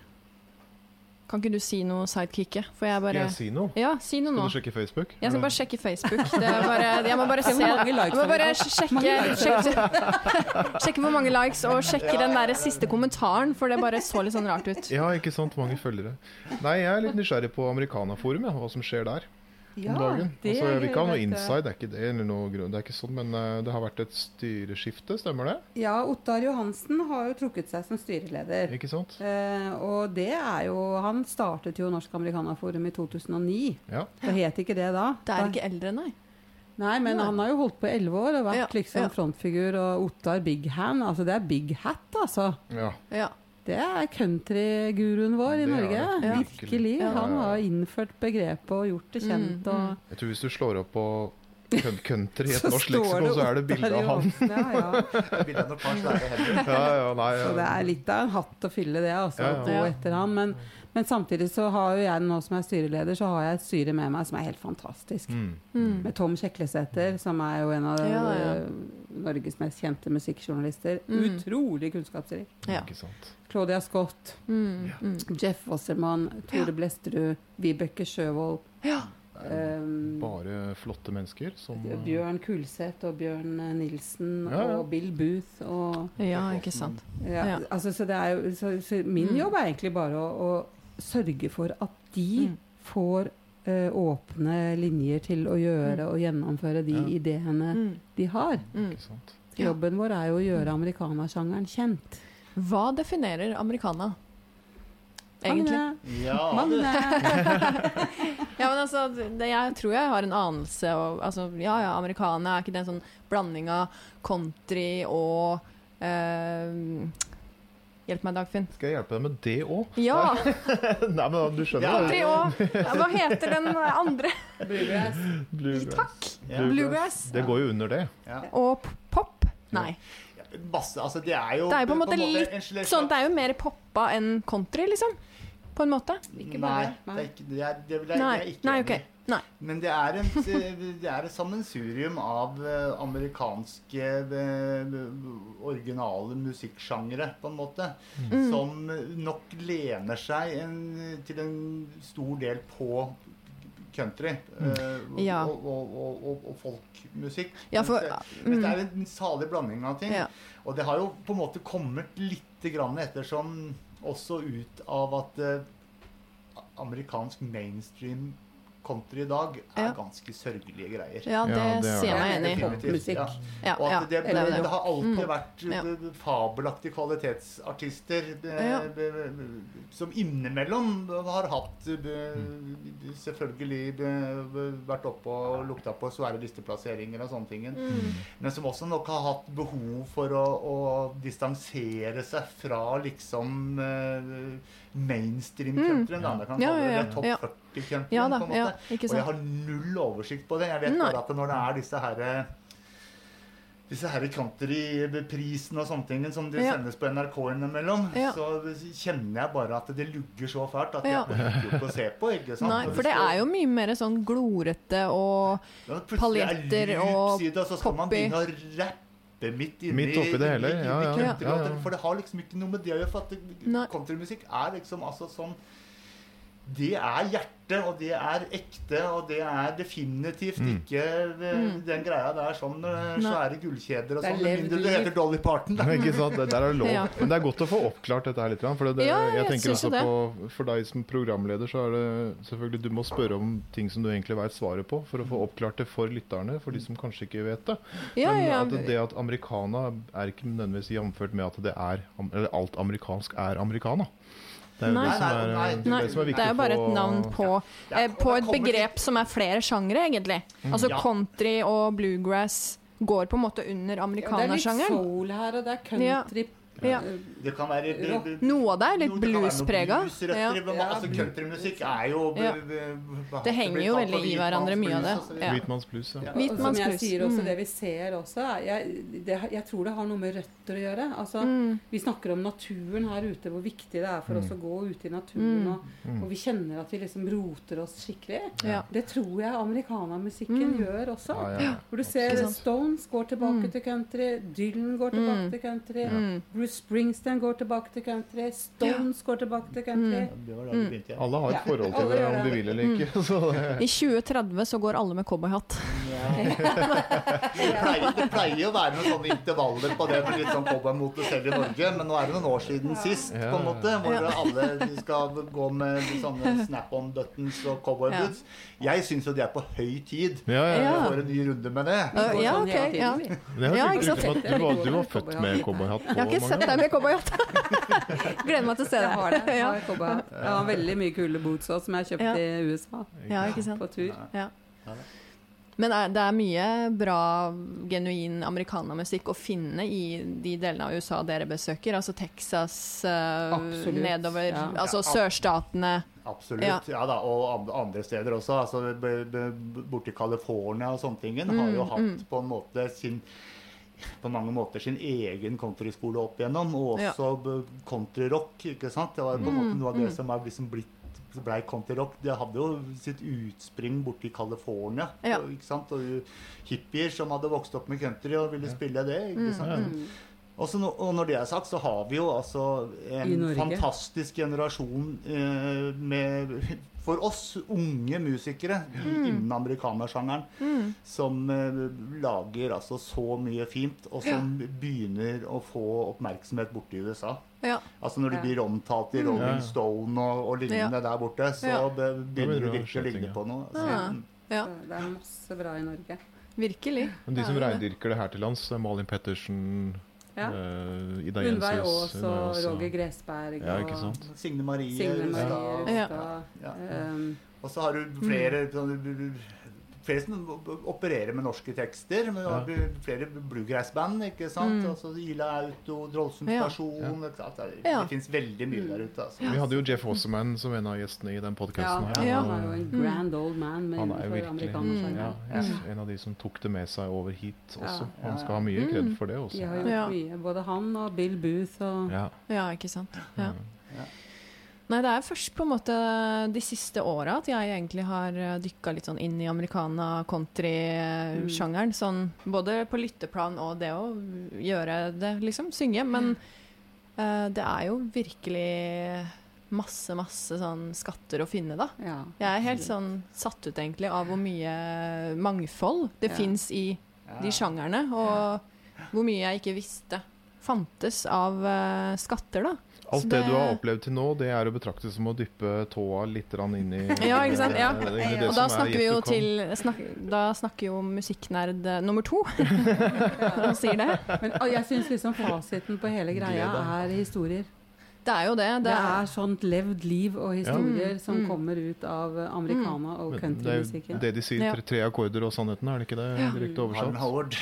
Kan ikke du si noe, sidekicket? For jeg Skal jeg si noe? Ja, si noe nå. Skal du sjekke Facebook? Jeg skal bare sjekke Facebook. Det er bare, jeg må bare se Hvor mange Jeg må bare sjekke, sjekke, sjekke hvor mange likes, og sjekke den der siste kommentaren, for det bare så litt sånn rart ut. Ja, ikke sant. Mange følgere. Nei, jeg er litt nysgjerrig på Americana-forum, ja, hva som skjer der Ja, om dagen. det Altså, vi ikke har noe inside, det er ikke det, eller noe grunn, det er ikke sånn, men eh, det har vært et styreskifte, stemmer det? Ja, Ottar Johansen har jo trukket seg som styreleder. Ikke sant? Eh, og det er jo Han startet jo Norsk Amerikanerforum i 2009. Ja. Det het ikke det da. Det er ikke eldre, nei. Nei, men Nei. han har jo holdt på i elleve år og vært Ja, liksom ja. frontfigur. Og Ottar Big Hand, altså det er big hat, altså. ja. Ja. Det er countryguruen vår i Norge. det. Ja. Virkelig. Ja. Han har innført begrepet og gjort det kjent. Mm, Og Jeg tror hvis du slår opp på country i et norsk leksikon, så er det bilde av han. Ja, ja. Ja, ja, nei, Så det er litt av en hatt å fylle det, altså. Ja, ja. Å gå etter han. Men, men samtidig så har jo jeg nå som er styreleder, så har jeg et styre med meg som er helt fantastisk. Mm. Mm. Med Tom Kjeklesæter, som er jo en av Ja, ja. øh, Norges mest kjente musikkjournalister. Mm. Utrolig kunnskapsrik. Ja. Claudia Scott, Mm. Mm. Jeff Wassermann, Tore Ja. Blesterud, Vibeke Sjøvold. Ja. Um, Bare flotte mennesker som Bjørn Kulseth og Bjørn eh, Nilsen Ja, ja. og Bill Booth og ja, ikke sant. ja, Ja. altså, så det er jo, så, så Min Mm. jobb er egentlig bare å, å sørge for at de Mm. får eh, åpne linjer til å gjøre og gjennomføre de Ja. ideene Mm. de har. Mm. Jobben vår er jo å gjøre amerikanersjangeren kjent. Hva definerer americana? Egentlig. Magne, Ja, Ja, men altså, det, jeg tror jeg har en anelse og, altså, Ja, ja, americana, er ikke det en sånn blanding av country og eh, Hjelp meg, Dagfinn. Skal jeg hjelpe deg med det òg? Ja! Nei, men du skjønner det. Ja, Hva heter den andre? Bluegrass. Bluegrass. Takk! Yeah. Bluegrass. Det går jo under det. Ja. Og pop? Nei. Masse, altså det er jo Det er jo på en måte litt en slags- Sånn, det er jo mer poppa enn country, liksom. På en måte. Ikke Nei, det er ikke, det er, det er, det er ikke nei, Nei ok. Nei. Men det er, en, det er et sammensurium av eh, amerikanske eh, originale musikksjangre, på en måte. Mm. Som nok lener seg en, til en stor del på country eh, Ja. og, og, og, og, folkmusikk. Ja, for- mm. det, det mm. er en salig blanding av ting. Ja. Og det har jo på en måte kommet litt grann ettersom også ut av at amerikansk mainstream country i dag er Ja. ganske sørgelige greier. Ja, det, Ja, det er sier meg enig i. Popmusikk. ja. Ja, Og ja, at det, det det, det. det har alltid Mm. vært Ja. eh, fabelaktige kvalitetsartister eh, be- be- som innimellom har hatt be- selvfølgelig be- be- vært oppe og lukta på svære listeplasseringer og sånne ting. Mm. Men som også nok har hatt behov for å, å distansere seg fra liksom eh, mainstream Mm. Ja, ja, ja. topp Ja. 40-countryen. Ja da, på en måte. Og jeg har null oversikt på det. Jeg vet Nei. bare at når det er disse herre disse her countryprisene og sånne ting som de Ja. sendes på NRK innimellom, Ja. så kjenner jeg bare at det lugger så fælt at Ja. jeg orker ikke å se på. ikke sant? Nei, for det er jo mye mer sånn glorete og plutselig er paljetter og loops i det, og så skal man begynne å rappe midt inni Midt oppi det hele, ja, ja, ja, ja. For det har liksom ikke noe med det å gjøre. For at countrymusikk er liksom altså sånn det er hjerte, og det er ekte, og det er definitivt Mm. ikke eh, den greia der sånn eh, svære gullkjeder og sånn. Med mindre det heter Dolly Parton. Da. Ikke sant? Det der er lov. Ja. Men det er godt å få oppklart dette her litt. For det, Ja, jeg jeg tenker også det. på For deg som programleder, så er det selvfølgelig Du må spørre om ting som du egentlig vet svaret på, for å få oppklart det for lytterne, for de som kanskje ikke vet det. Ja, Men ja. at det at americana er ikke nødvendigvis jamført med at det er Eller alt amerikansk er americana. Det er jo Nei. det som er, Nei, nei, det, Nei, er det er det er jo bare et navn på, Ja, eh, på et begrep begrep som er flere sjangre, egentlig. Altså Ja. country og bluegrass går på en måte under Ja, det er litt amerikanersjangeren. soul her, og det er country. Ja. Det kan være Noe av det er litt det bluesprega. bluesrøtter, Ja. altså. Countrymusikk er jo Ja. Det henger jo veldig i hverandre, mye av det. hvitmannsblues og så Ja. videre. Hvitmanns blues, ja. Ja. Og som jeg sier også, Mm. det vi ser også, jeg, det, jeg tror det har noe med røtter å gjøre. Altså, Mm. Vi snakker om naturen her ute, hvor viktig det er for oss Mm. å gå ute i naturen. Mm. Og, og vi kjenner at vi liksom roter oss skikkelig. Ja. Det tror jeg americanamusikken Mm. gjør også. Ja, ja. Hvor du ser Stones går tilbake Mm. til country, Dylan går tilbake Mm. til country, Mm. Bruce Springsteen går tilbake til country, Stones går tilbake til country. Ja, Det var da begynte, ja. Alle har et forhold til ja. det, om de vil eller ikke. Så I 2030 så går alle med cowboyhatt. Det pleier, det pleier jo å være noen sånne intervaller på det med litt sånn cowboymote selv i Norge, men nå er det noen år siden sist, på en måte, hvor Ja. alle skal gå med sånne snap-on-buttons og cowboyboots. Jeg syns jo det er på høy tid. ja, ja, Vi Ja. får en ny runde med det. Vi Ja, ok, ja. Det Ja, ikke sant? at du, var, du var født med cowboyhatt på. Jeg har ikke sett deg med cowboyhatt. Gleder meg til å se Jeg har det. Jeg Ja. har cowboyhatt. Jeg har veldig mye kule boots også, som jeg kjøpte Ja. i USA ja, ikke sant? på tur. Ja. Men er, det er mye bra, genuin americanamusikk å finne i de delene av USA dere besøker. Altså Texas, uh, nedover ja. Altså Ja, sørstatene. Absolutt. Ja. Ja. da, Og andre steder også. altså Borti California og sånne ting har jo Mm, hatt mm. på en måte sin på mange måter sin egen countryskole opp igjennom, og også ja. countryrock. ikke sant? Det var på en Mm, måte noe av det mm. som er liksom blitt blei countryrock. Det hadde jo sitt utspring borti California. Ja. Ikke sant? Og hippier som hadde vokst opp med country og ville spille det. ikke Mm, sant? Mm. Også og når det er sagt, så har vi jo altså en fantastisk generasjon eh, med For oss unge musikere Mm. innen amerikanersjangeren Mm. som uh, lager altså så mye fint, og som begynner å få oppmerksomhet borte i USA. Ja. Altså når de blir omtalt i Mm. Rolling Ja. Stone og, og lignende der borte, så Ja. be- begynner de virkelig å ligne på noe. Ja. Ja. Det er masse bra i Norge. Virkelig. Men de som er det. reindyrker det her til lands, Malin Pettersen, Ja. Uh, Ida Aas og også- Roger Gressberg Ja, ikke og sant? Signe Marie Signe Marie. Ja. Ja. Um, Og så har du flere sånne- Flere som opererer med norske tekster. Men Ja. er flere bluegrass-band. ikke sant? Mm. Altså Ila Auto, Drollsund stasjon ja. Det, Ja. det fins veldig mye der ute. altså. Vi hadde jo Jeff Wasserman som en av gjestene i den ja, podkasten han Ja. er jo en grand old man Han er jo virkelig mm. ja, Mm. en av de som tok det med seg over hit også. Ja. Han skal ha mye kred Mm. for det De også. har gjort Ja. mye. Både han og Bill Booth og Ja. Ja, ikke sant. Ja. Ja. Nei, det er først på en måte de siste åra at jeg egentlig har dykka litt sånn inn i americana-country-sjangeren. Sånn både på lytteplan og det å gjøre det, liksom. Synge. Men uh, det er jo virkelig masse, masse sånn skatter å finne, da. ja. Jeg er helt sånn satt ut egentlig av hvor mye mangfold det Ja. fins i Ja. de sjangerne, og hvor mye jeg ikke visste fantes av uh, skatter, da. Alt det det- du har opplevd til nå, det er å betrakte som å dyppe tåa litt inn i Ja, ikke sant? Ja. Det Og da er snakker vi jo til snak, Da snakker jo musikknerd eh, nummer to og sier det. Men jeg syns liksom fasiten på hele greia er historier. Det er jo det. Det Det er er, sånt levd liv og historier ja. som mm. kommer ut av americana og countrymusikken. Det er det de sier, tre, tre akkorder og sannheten, er det ikke det direkte Harlan oversatt? Howard.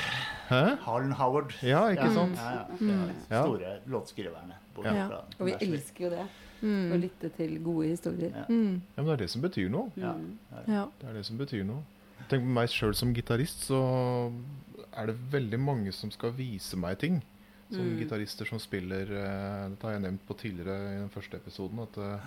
Hæ? Harlan Howard. Ja, ikke Ja, sant? Ja, ja. Mm. Ja. store låtskriverne. Bort Ja. fra Og vi elsker jo det. Å mm, lytte til gode historier. Ja. mm, Ja, men det er det som betyr noe. Ja. Ja. Det er det som betyr noe. Tenk på meg sjøl som gitarist, så er det veldig mange som skal vise meg ting. Som Mm. gitarister som spiller eh, Dette har jeg nevnt på tidligere i den første episoden. At eh,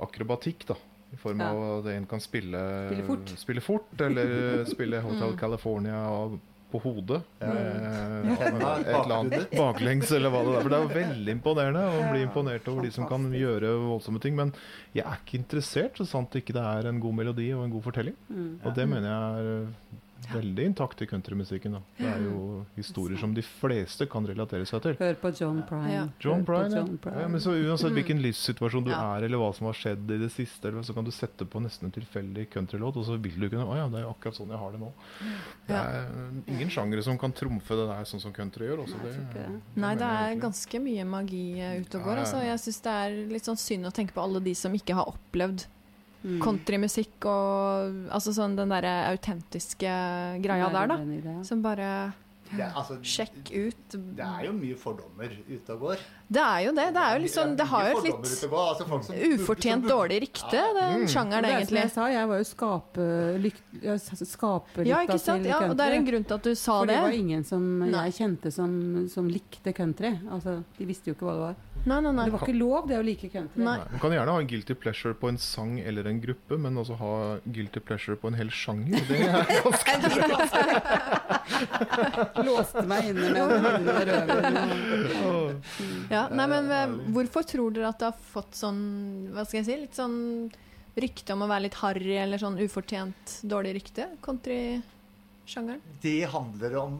akrobatikk, da. I form Ja. av at en kan spille Spille fort. spille fort, eller spille Hotel Mm. California og på hodet. Med et eller annet baklengs, eller hva det er. For det er jo veldig imponerende å bli imponert over de som kan gjøre voldsomme ting. Men jeg er ikke interessert, så sant ikke det er en god melodi og en god fortelling. Mm. Og det mener jeg er eh, veldig intakt i countrymusikken. da. Det er jo historier som de fleste kan relatere seg til. Hør på John Prine. Ja. John Prine, ja. John Prine. ja. Men så uansett hvilken livssituasjon du Ja. er, eller hva som har skjedd i det siste, eller så kan du sette på nesten en tilfeldig countrylåt, og så vil du kunne Å ja, det er jo akkurat sånn jeg har det nå. Det er eh, ingen sjangere som kan trumfe det der sånn som country gjør. Også. Det, det. Nei, det er ganske mye magi eh, ute og går. Altså. Jeg syns det er litt sånn synd å tenke på alle de som ikke har opplevd Mm. countrymusikk og altså sånn den derre autentiske greia der, da. Som bare er, altså, Sjekk ut. Det er jo mye fordommer ute og går. Det er jo det. Det er jo liksom Det har jo et litt. Altså, ufortjent dårlig rykte, den Mm. sjangeren, Det er som egentlig. jeg sa, jeg var jo skape, lyk, skaperlykta Ja, ikke sant? Ja, og det er en grunn til at du sa det. For det var ingen som jeg kjente som, som likte country. Altså, de visste jo ikke hva det var. Nei, nei, nei. Det var ikke lov, det å like country. Nei. Man kan gjerne ha en guilty pleasure på en sang eller en gruppe, men også ha guilty pleasure på en hel sjanger. Det er ganske Låste meg inne med en pinne rødvin. Ja, nei, men eh, hvorfor tror dere at det har fått sånn Hva skal jeg si? Litt sånn rykte om å være litt harry eller sånn ufortjent dårlig rykte? Countrysjangeren? Det handler om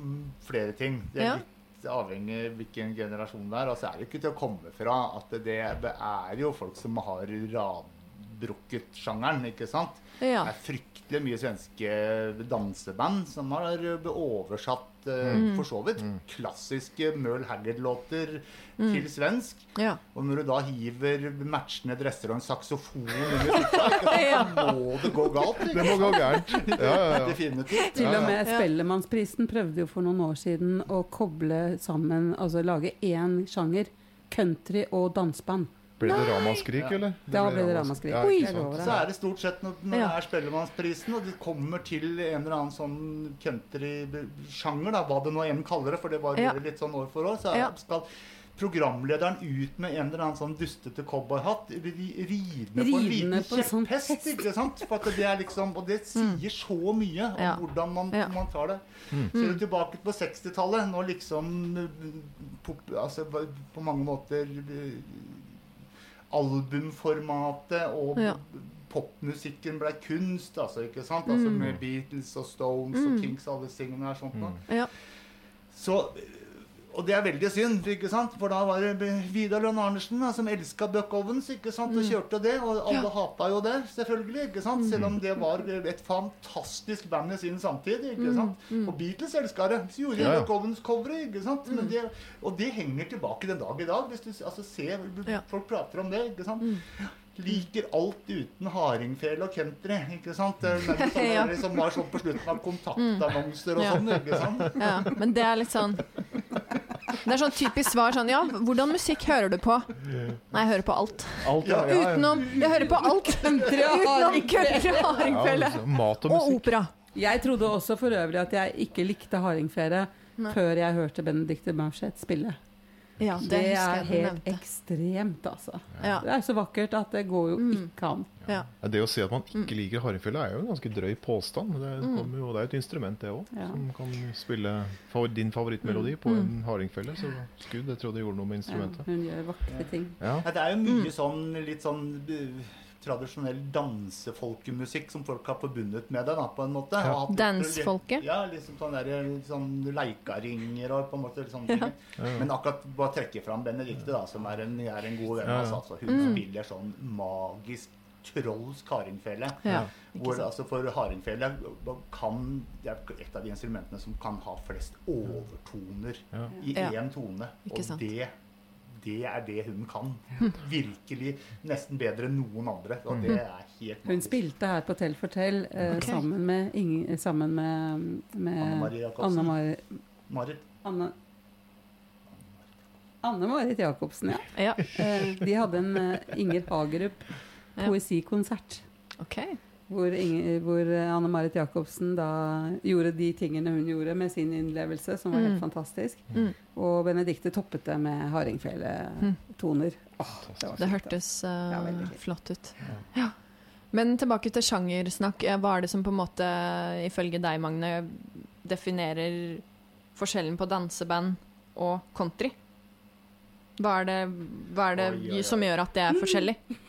flere ting. Det er Ja. litt avhengig av hvilken generasjon det er. og Altså er det ikke til å komme fra at det er jo folk som har radbrukket sjangeren, ikke sant? Ja. Det er fryktelig mye svenske danseband som har oversatt eh, Mm. for så vidt klassiske Merle Haggard-låter til svensk. ja. Og når du da hiver matchende dresser og en saksofon under Ja. så må det gå galt. Det må gå gærent. Ja, ja, ja. Definitivt. Til og med. Spellemannsprisen prøvde jo for noen år siden å koble sammen, altså lage én sjanger. Country og danseband. Ble det ramaskrik, eller? Da ble det ramaskrik. Ja. Så er det stort sett når, når Ja. det er Spellemannsprisen, og de kommer til en eller annen sånn country-sjanger, hva det nå enn kaller det, for det var Ja. litt sånn år for år, så er, Ja. skal programlederen ut med en eller annen sånn dustete cowboyhatt, ri- ridende på en liten på sånn kjepphest, ikke sant? For at det er liksom, og det sier så mye om Mm. Ja. hvordan man, Ja. man tar det. Mm. Ser du tilbake på 60-tallet, når liksom på, altså, på mange måter eh, albumformatet og Ja. popmusikken ble kunst, altså, ikke sant? Altså Mm. med Beatles og Stones Mm. og Kings og alle tingene her. Sånt, da. Ja. Så, og det er veldig synd, ikke sant? for da var det Vidar Lønn Arnesen da, som elska Buck ikke sant? og Mm. kjørte det. Og alle Ja. hata jo det, selvfølgelig. ikke sant? Selv om det var et fantastisk band i sin samtid. ikke sant? Mm. Og Beatles elska det. Så gjorde de Ja. Buck Ovens-coveret. ikke sant? Men Mm. det, og det henger tilbake den dag i dag. hvis du altså, ser, Folk prater om det. ikke sant? Mm. Liker alt uten hardingfele og country. ikke sant? Det er sånn som var sånn på slutten av kontaktannonser og sånn. ikke sant? ja. Men det er litt sånn Det er sånn typisk svar sånn Ja, hvordan musikk hører du på? Nei, jeg hører på alt. Alt, ja, ja, ja. Utenom Jeg hører på alt! Utenom hardingfele. country og Ja, hardingfele. altså, mat og Og opera. Jeg trodde også for øvrig at jeg ikke likte hardingfele før jeg hørte Benedicte Maurseth spille. Ja, det, Det er jeg helt nevnte. ekstremt, altså. Ja. Det er så vakkert at det går jo Mm. ikke an. Ja. Ja, Det å si at man ikke liker hardingfele, er jo en ganske drøy påstand. Det, Mm. kommer jo, det er jo et instrument, det òg, Ja. som kan spille favor din favorittmelodi på Mm. en hardingfele. Så skudd, jeg tror det gjorde noe med Ja, instrumentet. hun gjør vakre ting. Ja. Ja, det er jo mye sånn litt sånn uh, tradisjonell dansefolkemusikk som folk har forbundet med det, da, på en måte. Ja. Dansfolket? Ja, liksom sånn der, sånn leikaringer og på en måte sånne Ja. ting. Ja. Men akkurat bare trekke fram Benedicte, da, som er en, er en god venn Ja, av oss. Altså. Hun Mm. spiller sånn magisk trolsk hardingfele. Ja. Hvor, altså for hardingfele kan Det er et av de instrumentene som kan ha flest overtoner Ja. i Ja. én tone. Ikke Og sant. det, det er det hun kan. Virkelig nesten bedre enn noen andre. Og det er helt Hun spilte her på Tell for Tell eh, okay. sammen med, Inge, sammen med, med Anne Maria Jacobsen. Anne-Marit Anne Anne Marit Jacobsen, ja. ja. Eh, de hadde en eh, Inger Hagerup Ja. poesikonsert. OK. Hvor, Inge, hvor eh, Anne Marit Jacobsen da gjorde de tingene hun gjorde med sin innlevelse, som var helt Mm. fantastisk. Mm. Og Benedicte toppet det med hardingfeletoner. Åh, det Det fint, hørtes uh, Ja, flott ut. Ja. Men tilbake til sjangersnakk. Hva er det som på en måte, ifølge deg, Magne, definerer forskjellen på danseband og country? Hva er det, hva er det Oi, oi, oi. som gjør at det er forskjellig?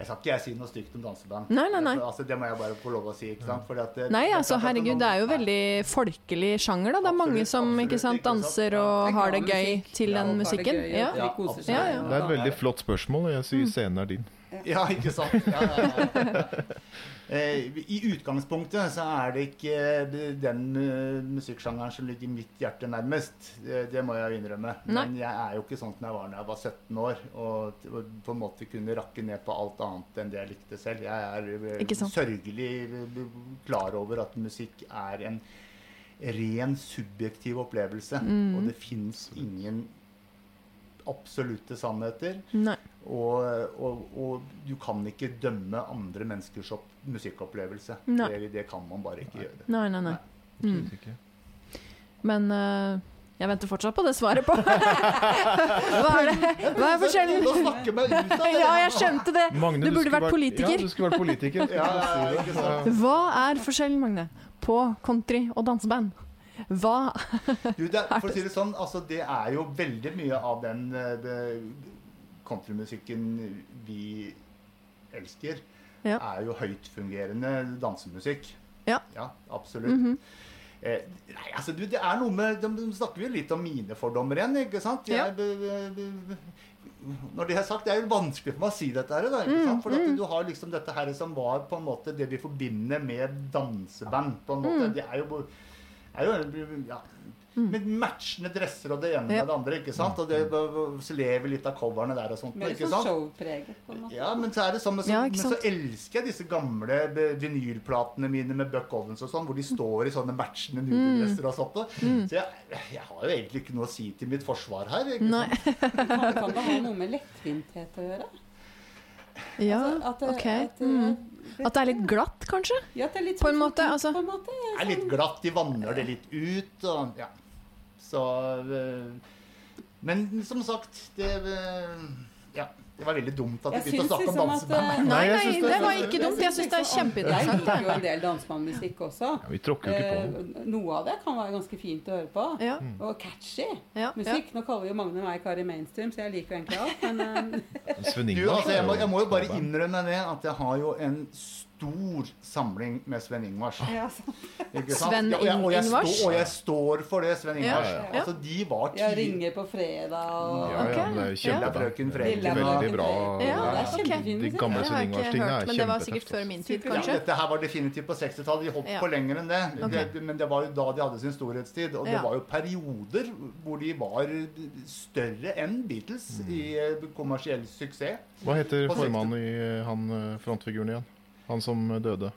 Jeg skal ikke jeg si noe stygt om danseband. Nei, nei, nei. Altså, det må jeg bare få lov å si. ikke sant? Fordi at det- Nei, altså herregud, noen- det er jo veldig folkelig sjanger, da. Det er mange som absolutt, ikke sant? danser og Det har det gøy musikk. til den det musikken. gøy, og Ja. Ja, absolutt. Det er et veldig flott spørsmål, og jeg sier scenen er din. Ja, ikke sant. Ja, ja, ja. Eh, I utgangspunktet så er det ikke den eh, musikksjangeren som ligger mitt hjerte nærmest. Det, det må jeg innrømme. Nei. Men jeg er jo ikke sånn som jeg var da jeg var 17 år og, på en måte kunne rakke ned på alt annet enn det jeg likte selv. Jeg er eh, sørgelig eh, klar over at musikk er en ren subjektiv opplevelse. Mm. Og det fins ingen absolutte sannheter. Nei. Og, og, og du kan ikke dømme andre menneskers opp, musikkopplevelse. Det, det kan man bare ikke gjøre. Nei, nei, nei. Mm. Ikke. Men uh, jeg venter fortsatt på det svaret på Hva er det? Hva er forskjellen? Nå snakker meg ut av det! Ja, jeg skjønte det! Magne, Du burde du vært politiker. Ja, du skulle vært politiker. Ja, ja, ikke sant. Hva er forskjellen, Magne, på country og danseband? Hva Du, det, for å si det sånn, altså, det er jo veldig mye av den eh, countrymusikken vi elsker, Ja. er jo høytfungerende dansemusikk. Ja. absolutt. Mhm. Eh, nei, altså du, det er noe med De, snakker jo litt om mine fordommer igjen, ikke sant? Ja. Jeg, b- b- b- når det er sagt, Det er jo vanskelig for meg å si dette her. Da, Mm? For at du har liksom dette her som var på en måte det vi forbinder med danseband. på en måte. Mm. Det er jo, er jo ja, med matchende dresser og det ene Ja. med det andre. ikke sant? Og det så lever litt av coverne der og sånt. Mer ikke sånn sant? showpreget, på en måte. Ja, men så er det sånn, men så, Ja, men så elsker jeg disse gamle vinylplatene mine med Buck Ovens og sånn, hvor de står i sånne matchende Mm. nudedresser og sånt. og- Så jeg, jeg har jo egentlig ikke noe å si til mitt forsvar her. Ikke Nei. sant? Kan, kan det ha noe med lettvinthet å gjøre? Ja, Altså, at, OK. At, Mm. At det er litt glatt, kanskje? Ja, det er litt På en sånn- måte, altså. På en måte, Det er litt glatt, de vanner det litt ut. Og, ja. Så øh, Men som sagt, det øh, Ja. Det var veldig dumt at vi begynte å snakke om liksom danseband. eh, Nei, nei, det var ikke dumt. Jeg syns det er kjempeinteressant. Jeg liker jo en del dansebandmusikk også. Ja, vi tråkker jo ikke på. Eh, noe av det kan være ganske fint å høre på. Ja, Og catchy ja, musikk. Nå kaller jo Magne meg Kari Mainstream, så jeg liker jo egentlig alt. Men um... Du, altså, jeg, må, er jeg må jo bare innrømme det at jeg har jo en stor samling med Sven Ingvars. ja, Ikke sant? Sven Ja, og, jeg, og, jeg stå, står, og jeg står for det, Sven Ingvars. Ja, ja. Altså, de var jeg ringer på fredag og Ja, ja, det er frøken Fredrik. Veldig bra. frøken Ja, det er ok. kjempefin De gamle Sven Ingvars-tingene er er men det var sikkert før min tid, Ja, kanskje. dette her var definitivt på 60-tallet. De holdt Ja. på lenger enn det. Okay. det. Men det var jo da de hadde sin storhetstid. Og det Ja. var jo perioder hvor de var større enn Beatles i eh, kommersiell suksess. Hva heter formannen i eh, han eh, frontfiguren igjen? Han som døde.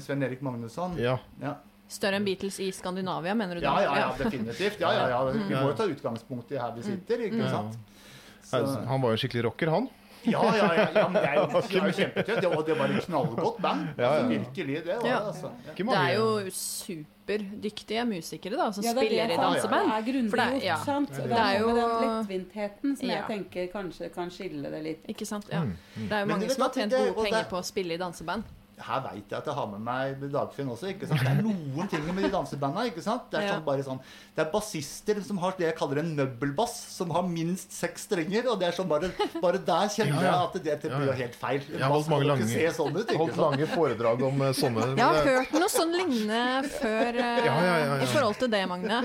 Sven Erik Magnusson. Ja. Ja. Større enn Beatles i Skandinavia, mener du? Ja, ja, ja, definitivt. Ja, ja, ja. Vi må jo ta utgangspunkt i her vi sitter, ikke sant? Så, Han han var jo en skikkelig rocker, han. Ja, ja, ja, ja, men det er jo, det er jo kjempetøft. Det, og det var et knallgodt band. Ja, ja. Altså, virkelig, det var det. Ja. Altså. Det er jo superdyktige musikere da, som Ja, det er spiller det, i danseband. Det er grundig For gjort, ja. sant? Det er jo den lettvintheten som Ja. jeg tenker kanskje kan skille det litt. Ikke sant? Ja. Mm. Det er jo mange som har tjent gode penger på å spille i danseband. Her veit jeg at jeg har med meg Dagfinn også. ikke sant? Det er noen ting med de dansebanda. ikke sant? Det er sånn bare sånn, det er bassister som har det jeg kaller en møbelbass, som har minst seks strenger. Og det er sånn bare, bare der kjenner jeg at det, det blir jo helt feil. Jeg har holdt mange lange- ikke se sånn ut. ikke Holdt lange foredrag om eh, sånne Jeg har hørt noe sånn lignende før eh, Ja, ja, ja, ja. i forhold til det, Magne.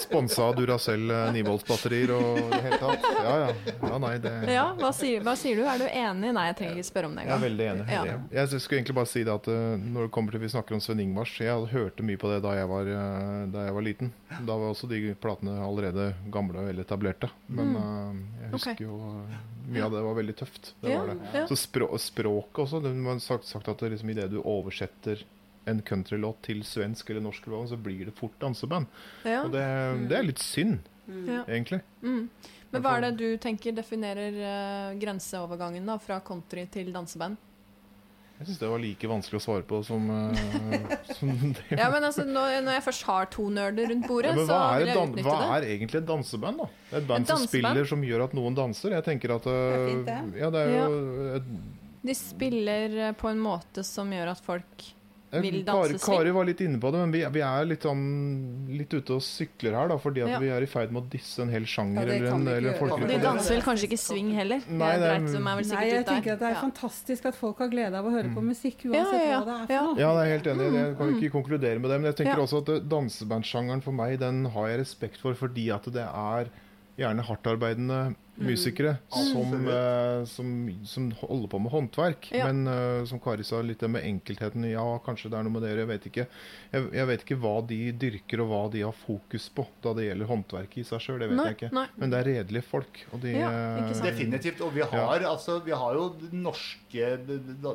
Sponsa Duracell eh, 9-voltsbatterier og det hele tatt. Ja, ja. Ja, nei, det Ja, hva sier, hva sier du? Er du enig? Nei, jeg trenger ikke spørre om det Jeg er veldig enig. Ja. Jeg skulle egentlig bare si det at eh, når det kommer til vi snakker om Sven Ingvars Jeg hørte mye på det da jeg var, eh, da jeg var liten. Da var også de platene allerede gamle og vel etablerte. Men mm. jeg husker okay. jo eh, mye av det var veldig tøft. Det Ja, var det. ja. Så språ, språket også. Det var sagt, sagt at liksom idet du oversetter en countrylåt til svensk eller norsk, låt, så blir det fort danseband. Ja. Og det, det er litt synd, mm. egentlig. Mm. Men hva er det du tenker definerer uh, grenseovergangen da, fra country til danseband? Jeg syns det var like vanskelig å svare på som, eh, som det. Ja, men altså, når, når jeg først har to nerder rundt bordet, Ja, så er, vil jeg utnytte det. hva er egentlig et danseband, da? Et band Et som spiller som gjør at noen danser? Jeg tenker at er eh, fint, det. Ja, det er jo et, De spiller eh, på en måte som gjør at folk vil Kari, danse swing. Kari var litt inne på det, men vi, vi er litt, sånn, litt ute og sykler her. Da, fordi at Ja. vi er i ferd med å disse en hel sjanger ja, eller en, eller en. De danser vel kanskje ikke swing heller. Nei, det er- er, er vel Nei, jeg tenker at det er Ja. fantastisk at folk har glede av å høre på Mm. musikk, Ja, uansett ja, ja. hva det er for noe. Ja, det er helt enig. Jeg kan ikke konkludere med det. Men jeg tenker Ja. også at dansebandsjangeren for meg, den har jeg respekt for fordi at det er gjerne hardtarbeidende musikere som, Absolutt. eh, som, som holder på med håndverk. Ja. Men eh, som Kari sa, litt det med enkeltheten. Ja, kanskje det er noe med dere, jeg vet ikke. Jeg, jeg vet ikke hva de dyrker og hva de har fokus på da det gjelder håndverket i seg sjøl. Det vet Nei, jeg ikke. nei. Men det er redelige folk. Og de, Ja, ikke eh. Definitivt. Og vi har, altså, vi har jo norske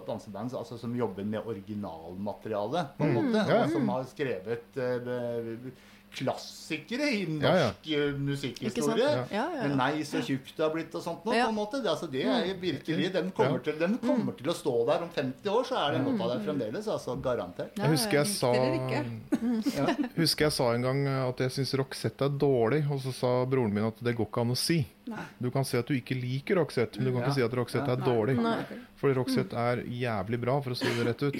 danseband altså, som jobber med originalmateriale, på en måte. Ja. Og som har skrevet b- klassikere i norsk Ja, ja. eh, musikkhistorie. Ja, Men. Nei, så tjukt det har blitt og sånt nå, Ja. på en måte. Det, altså, det er virkelig, den kommer, til, den kommer til å stå der om 50 år, så er det noe av det fremdeles. Altså, garantert. Jeg husker jeg sa Husker jeg sa en gang at jeg syns Roxette er dårlig, og så sa broren min at det går ikke an å si. Nei. Du kan si at du ikke liker Roxette, men du kan ikke si at Roxette er dårlig. Nei. For Roxette er jævlig bra, for å si det rett ut.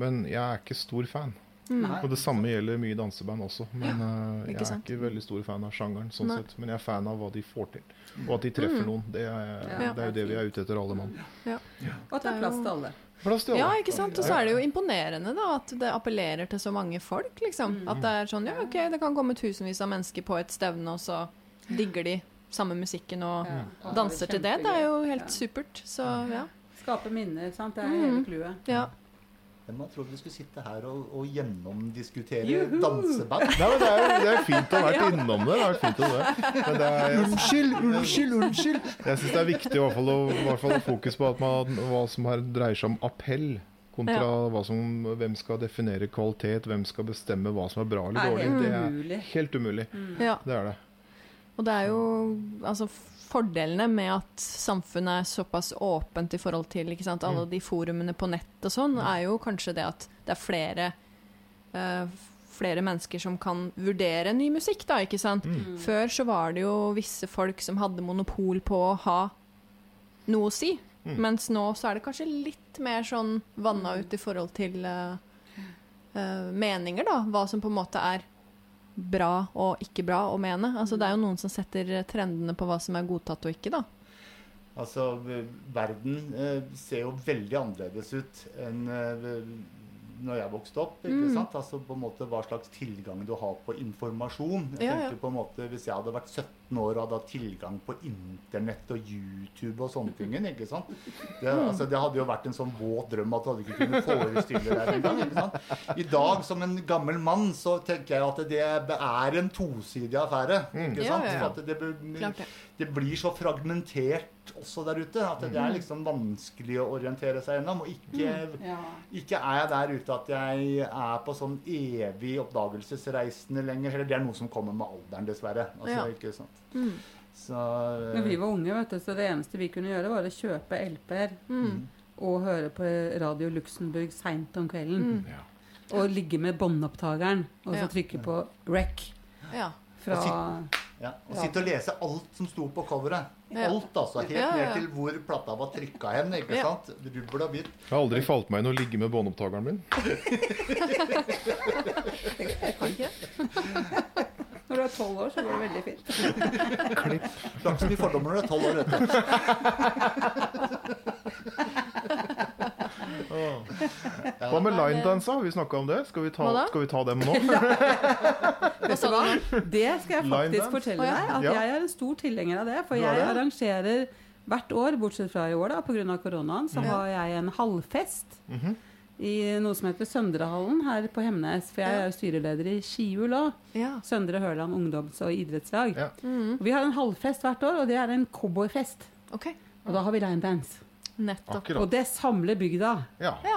Men jeg er ikke stor fan. Nei. Og det samme gjelder mye danseband også. Men uh, jeg er ikke veldig stor fan av sjangeren, sånn Nei. sett. Men jeg er fan av hva de får til. Og at de treffer noen. Det er, Ja. det er jo det vi er ute etter, alle mann. Og at det er plass til alle. Plass til Ja, ikke sant? Og så er det jo imponerende da, at det appellerer til så mange folk. liksom. At det er sånn, ja ok, det kan komme tusenvis av mennesker på et stevne, og så digger de samme musikken og Ja. Og danser til det. Det er jo helt Ja. supert. Så ja. Skape minner, sant. Det er Mm. hele clouet. ja. Hvem hadde trodd vi skulle sitte her og, og gjennomdiskutere Juhu! danseband? Nei, men det er, jo- det er fint å ha vært innom det. det er fint å det. Men det er, Unnskyld, unnskyld, unnskyld! Jeg syns det er viktig i hvert fall å i hvert fall ha fokus på at man, hva som her dreier seg om appell, kontra hva som, hvem skal definere kvalitet, hvem skal bestemme hva som er bra eller Det er dårlig. Det er umulig. helt umulig. ja. Det er det. Og det er jo altså fordelene med at samfunnet er såpass åpent i forhold til ikke sant, alle de forumene på nett og sånn, er jo kanskje det at det er flere uh, flere mennesker som kan vurdere ny musikk, da, ikke sant? Mm. Før så var det jo visse folk som hadde monopol på å ha noe å si. Mm. Mens nå så er det kanskje litt mer sånn vanna ut i forhold til uh, uh, meninger, da. Hva som på en måte er bra og ikke bra å mene. Altså, det er jo noen som setter trendene på hva som er godtatt og ikke, da. Altså, verden eh, ser jo veldig annerledes ut enn eh, når jeg vokste opp. ikke Mm. sant? Altså på en måte Hva slags tilgang du har på informasjon. Jeg Ja, tenker ja. på en måte Hvis jeg hadde vært 17 år og hadde hatt tilgang på internett og YouTube og sånne ting ikke sant? Det, Mm. altså, det hadde jo vært en sånn våt drøm at du hadde ikke kunnet forestille deg det engang. I dag, som en gammel mann, så tenker jeg at det er en tosidig affære. ikke sant? ja, ja. ja. det, blir- det. blir så fragmentert også der ute at det er liksom vanskelig å orientere seg gjennom. Og ikke, ikke er jeg der ute at jeg er på sånn evig oppdagelsesreisende lenger. Eller det er noe som kommer med alderen, dessverre. Altså, ikke sant? Mm. Så Når vi var unge, vet du, så det eneste vi kunne gjøre, var å kjøpe LP-er Mm. og høre på Radio Luxembourg seint om kvelden. Mm. Ja. Og ligge med båndopptakeren og så Ja. trykke på rec Ja. fra ja. Og sitte og lese alt som sto på coveret. Ja. Alt, altså. Helt Ja, ja, ja. ned til hvor plata var trykka hen. ikke Ja. sant? Rubbel og bit. Jeg har aldri falt meg inn å ligge med båndopptakeren min. Jeg kan ikke. Når du er tolv år, så går det veldig fint. Klipp. Du har ikke så mye fordommer når du er tolv år. vet du. Hva med linedansa? Har vi snakka om det? Skal vi ta, skal vi ta dem nå? Hva sa du? Det skal jeg faktisk fortelle deg, at jeg er en stor tilhenger av det. For jeg arrangerer hvert år, bortsett fra i år da, pga. koronaen, så har jeg en halvfest Mhm. I noe som heter Søndrehallen her på Hemnes. For jeg Ja. er jo styreleder i Skihjul òg. Ja. Søndre Hørland ungdoms- og idrettslag. Ja. Mm. Og Vi har en halvfest hvert år, og det er en cowboyfest. Okay. Og da har vi linedance. Nettopp. Og det samler bygda.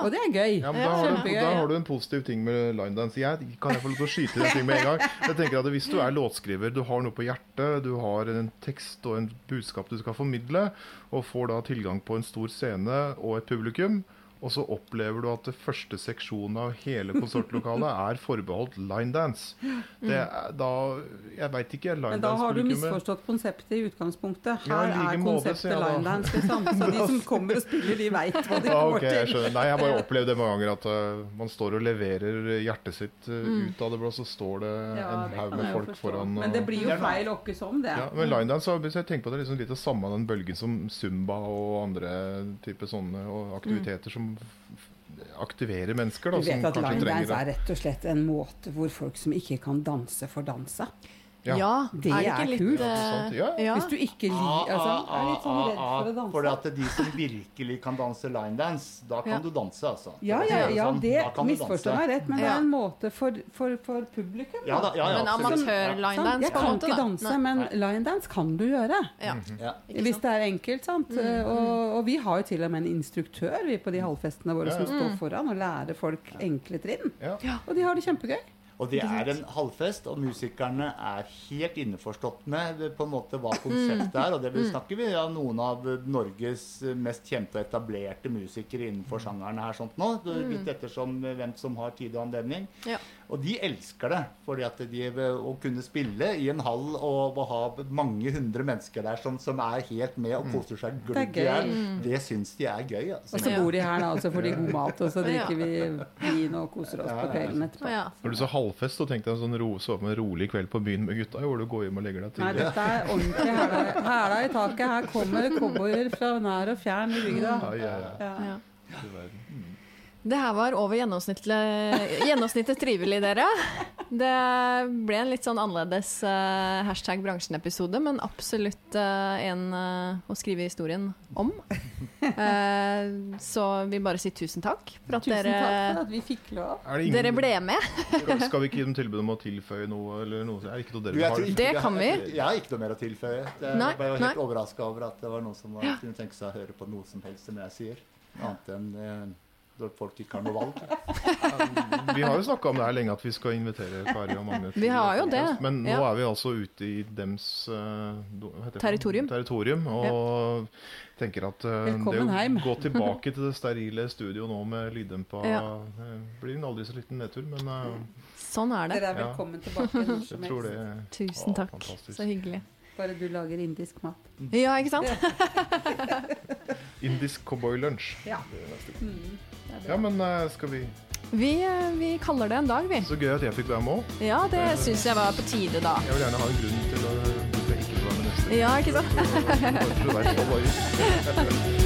Og det er gøy. Ja, men da, har du, da har du en positiv ting med linedance. Jeg, kan jeg få lov til å skyte den ting med en gang? Jeg tenker at Hvis du er låtskriver, du har noe på hjertet, du har en tekst og en budskap du skal formidle, og får da tilgang på en stor scene og et publikum, Og så opplever du at det første seksjonen av hele konsertlokalet er forbeholdt linedance. Det er da Jeg veit ikke, jeg Men da har du misforstått konseptet i utgangspunktet. Her ja, like er konseptet jeg da. linedance, liksom. Så de som kommer og spiller, de veit hva de Ja, går ok, jeg til. skjønner. Nei, jeg har bare opplevd det mange ganger at uh, man står og leverer hjertet sitt uh, ut av det blå, så står det. Ja, en haug med folk foran. foran. Men det blir jo feil åkke som, det. ja, men linedance, hvis jeg tenker på det, er liksom litt det samme den bølgen som zumba og andre typer sånne og aktiviteter som aktiverer mennesker, Du da, som vet at linedance er rett og slett en måte hvor folk som ikke kan danse, får danse. Ja. Ja, Det er det er litt kult. eh, ja. ja. Hvis du ikke liker altså, er litt sånn redd for å For danse. at de som virkelig kan danse linedance, da kan Ja. du danse, altså. Ja, For ja, det sånn, det da misforstår meg rett, men det er en måte for, for, for publikum. Ja da, ja, ja, Men amatør-linedance, Jeg kan måte, ikke danse, men line linedance kan du gjøre. Ja. Ja. Hvis det er enkelt, sant. Og, og vi har jo til og med en instruktør vi på de halvfestene våre Ja, som står foran og lærer folk enkle trinn. Ja. Og de har det kjempegøy. Og det er en halvfest, og musikerne er helt innforstått med på en måte hva konseptet er. Og det vil snakker vi av noen av Norges mest kjente og etablerte musikere innenfor sjangeren her sånt nå. Er Litt ettersom hvem som har tid og anledning. Ja. Og de elsker det. fordi at de å kunne spille i en hall og ha mange hundre mennesker der som, som er helt med og koser seg glugg er i hjel, gøy. det syns de er gøy. Og Altså. så bor de her, da, altså så får de god mat, og så drikker vi vin og koser oss på kvelden etterpå. Ja. Når du sa halvfest, så tenkte jeg en sånn ro, så med en rolig kveld på byen med gutta. Hvor du går hjem og legger deg Nei, dette er ordentlig hæla i taket. Her kommer cowboyer fra nær og fjern i bygda. Ja, ja, ja. Ja. Ja. Det her var over gjennomsnittlig, gjennomsnittet trivelig, dere. Det ble en litt sånn annerledes uh, hashtag bransjen-episode, men absolutt uh, en uh, å skrive historien om. Eh, så vi bare sier tusen takk for at Tusen takk for dere, at vi fikk lov. Ingen, dere ble med. skal, vi ikke gi dem tilbud om å tilføye noe? Eller noe? Er det ikke noe Du, dere jeg har? ikke Det kan vi. Jeg har ikke noe mer å tilføye. Jeg Nei, jeg ble helt overraska over at det var noen som var, kunne tenke seg å høre på noe som helst som jeg sier. Annet enn folk ikke har noe valg. Vi har jo snakka om det her lenge, at vi skal invitere Kari og Magne. til Vi har jo det, Men nå ja. er vi altså ute i dems eh? Territorium. territorium og tenker at uh, det å heim. gå tilbake til det sterile studioet nå med lyddempa Ja. uh, blir en aldri så liten nedtur, men uh, Sånn er det. Dere er Ja. velkommen tilbake når jeg som tror helst. det Tusen takk. fantastisk. Så hyggelig. Bare du lager indisk mat. Ja, ikke sant? Indisk cowboy-lunsj. Ja. Ja, men eh, skal vi Vi, eh, vi kaller det en dag, vi. Så gøy at jeg fikk være med òg. Ja, det syns jeg var på tide, da. Jeg vil gjerne ha en grunn til å ikke være med neste gang. Ja, ikke sant?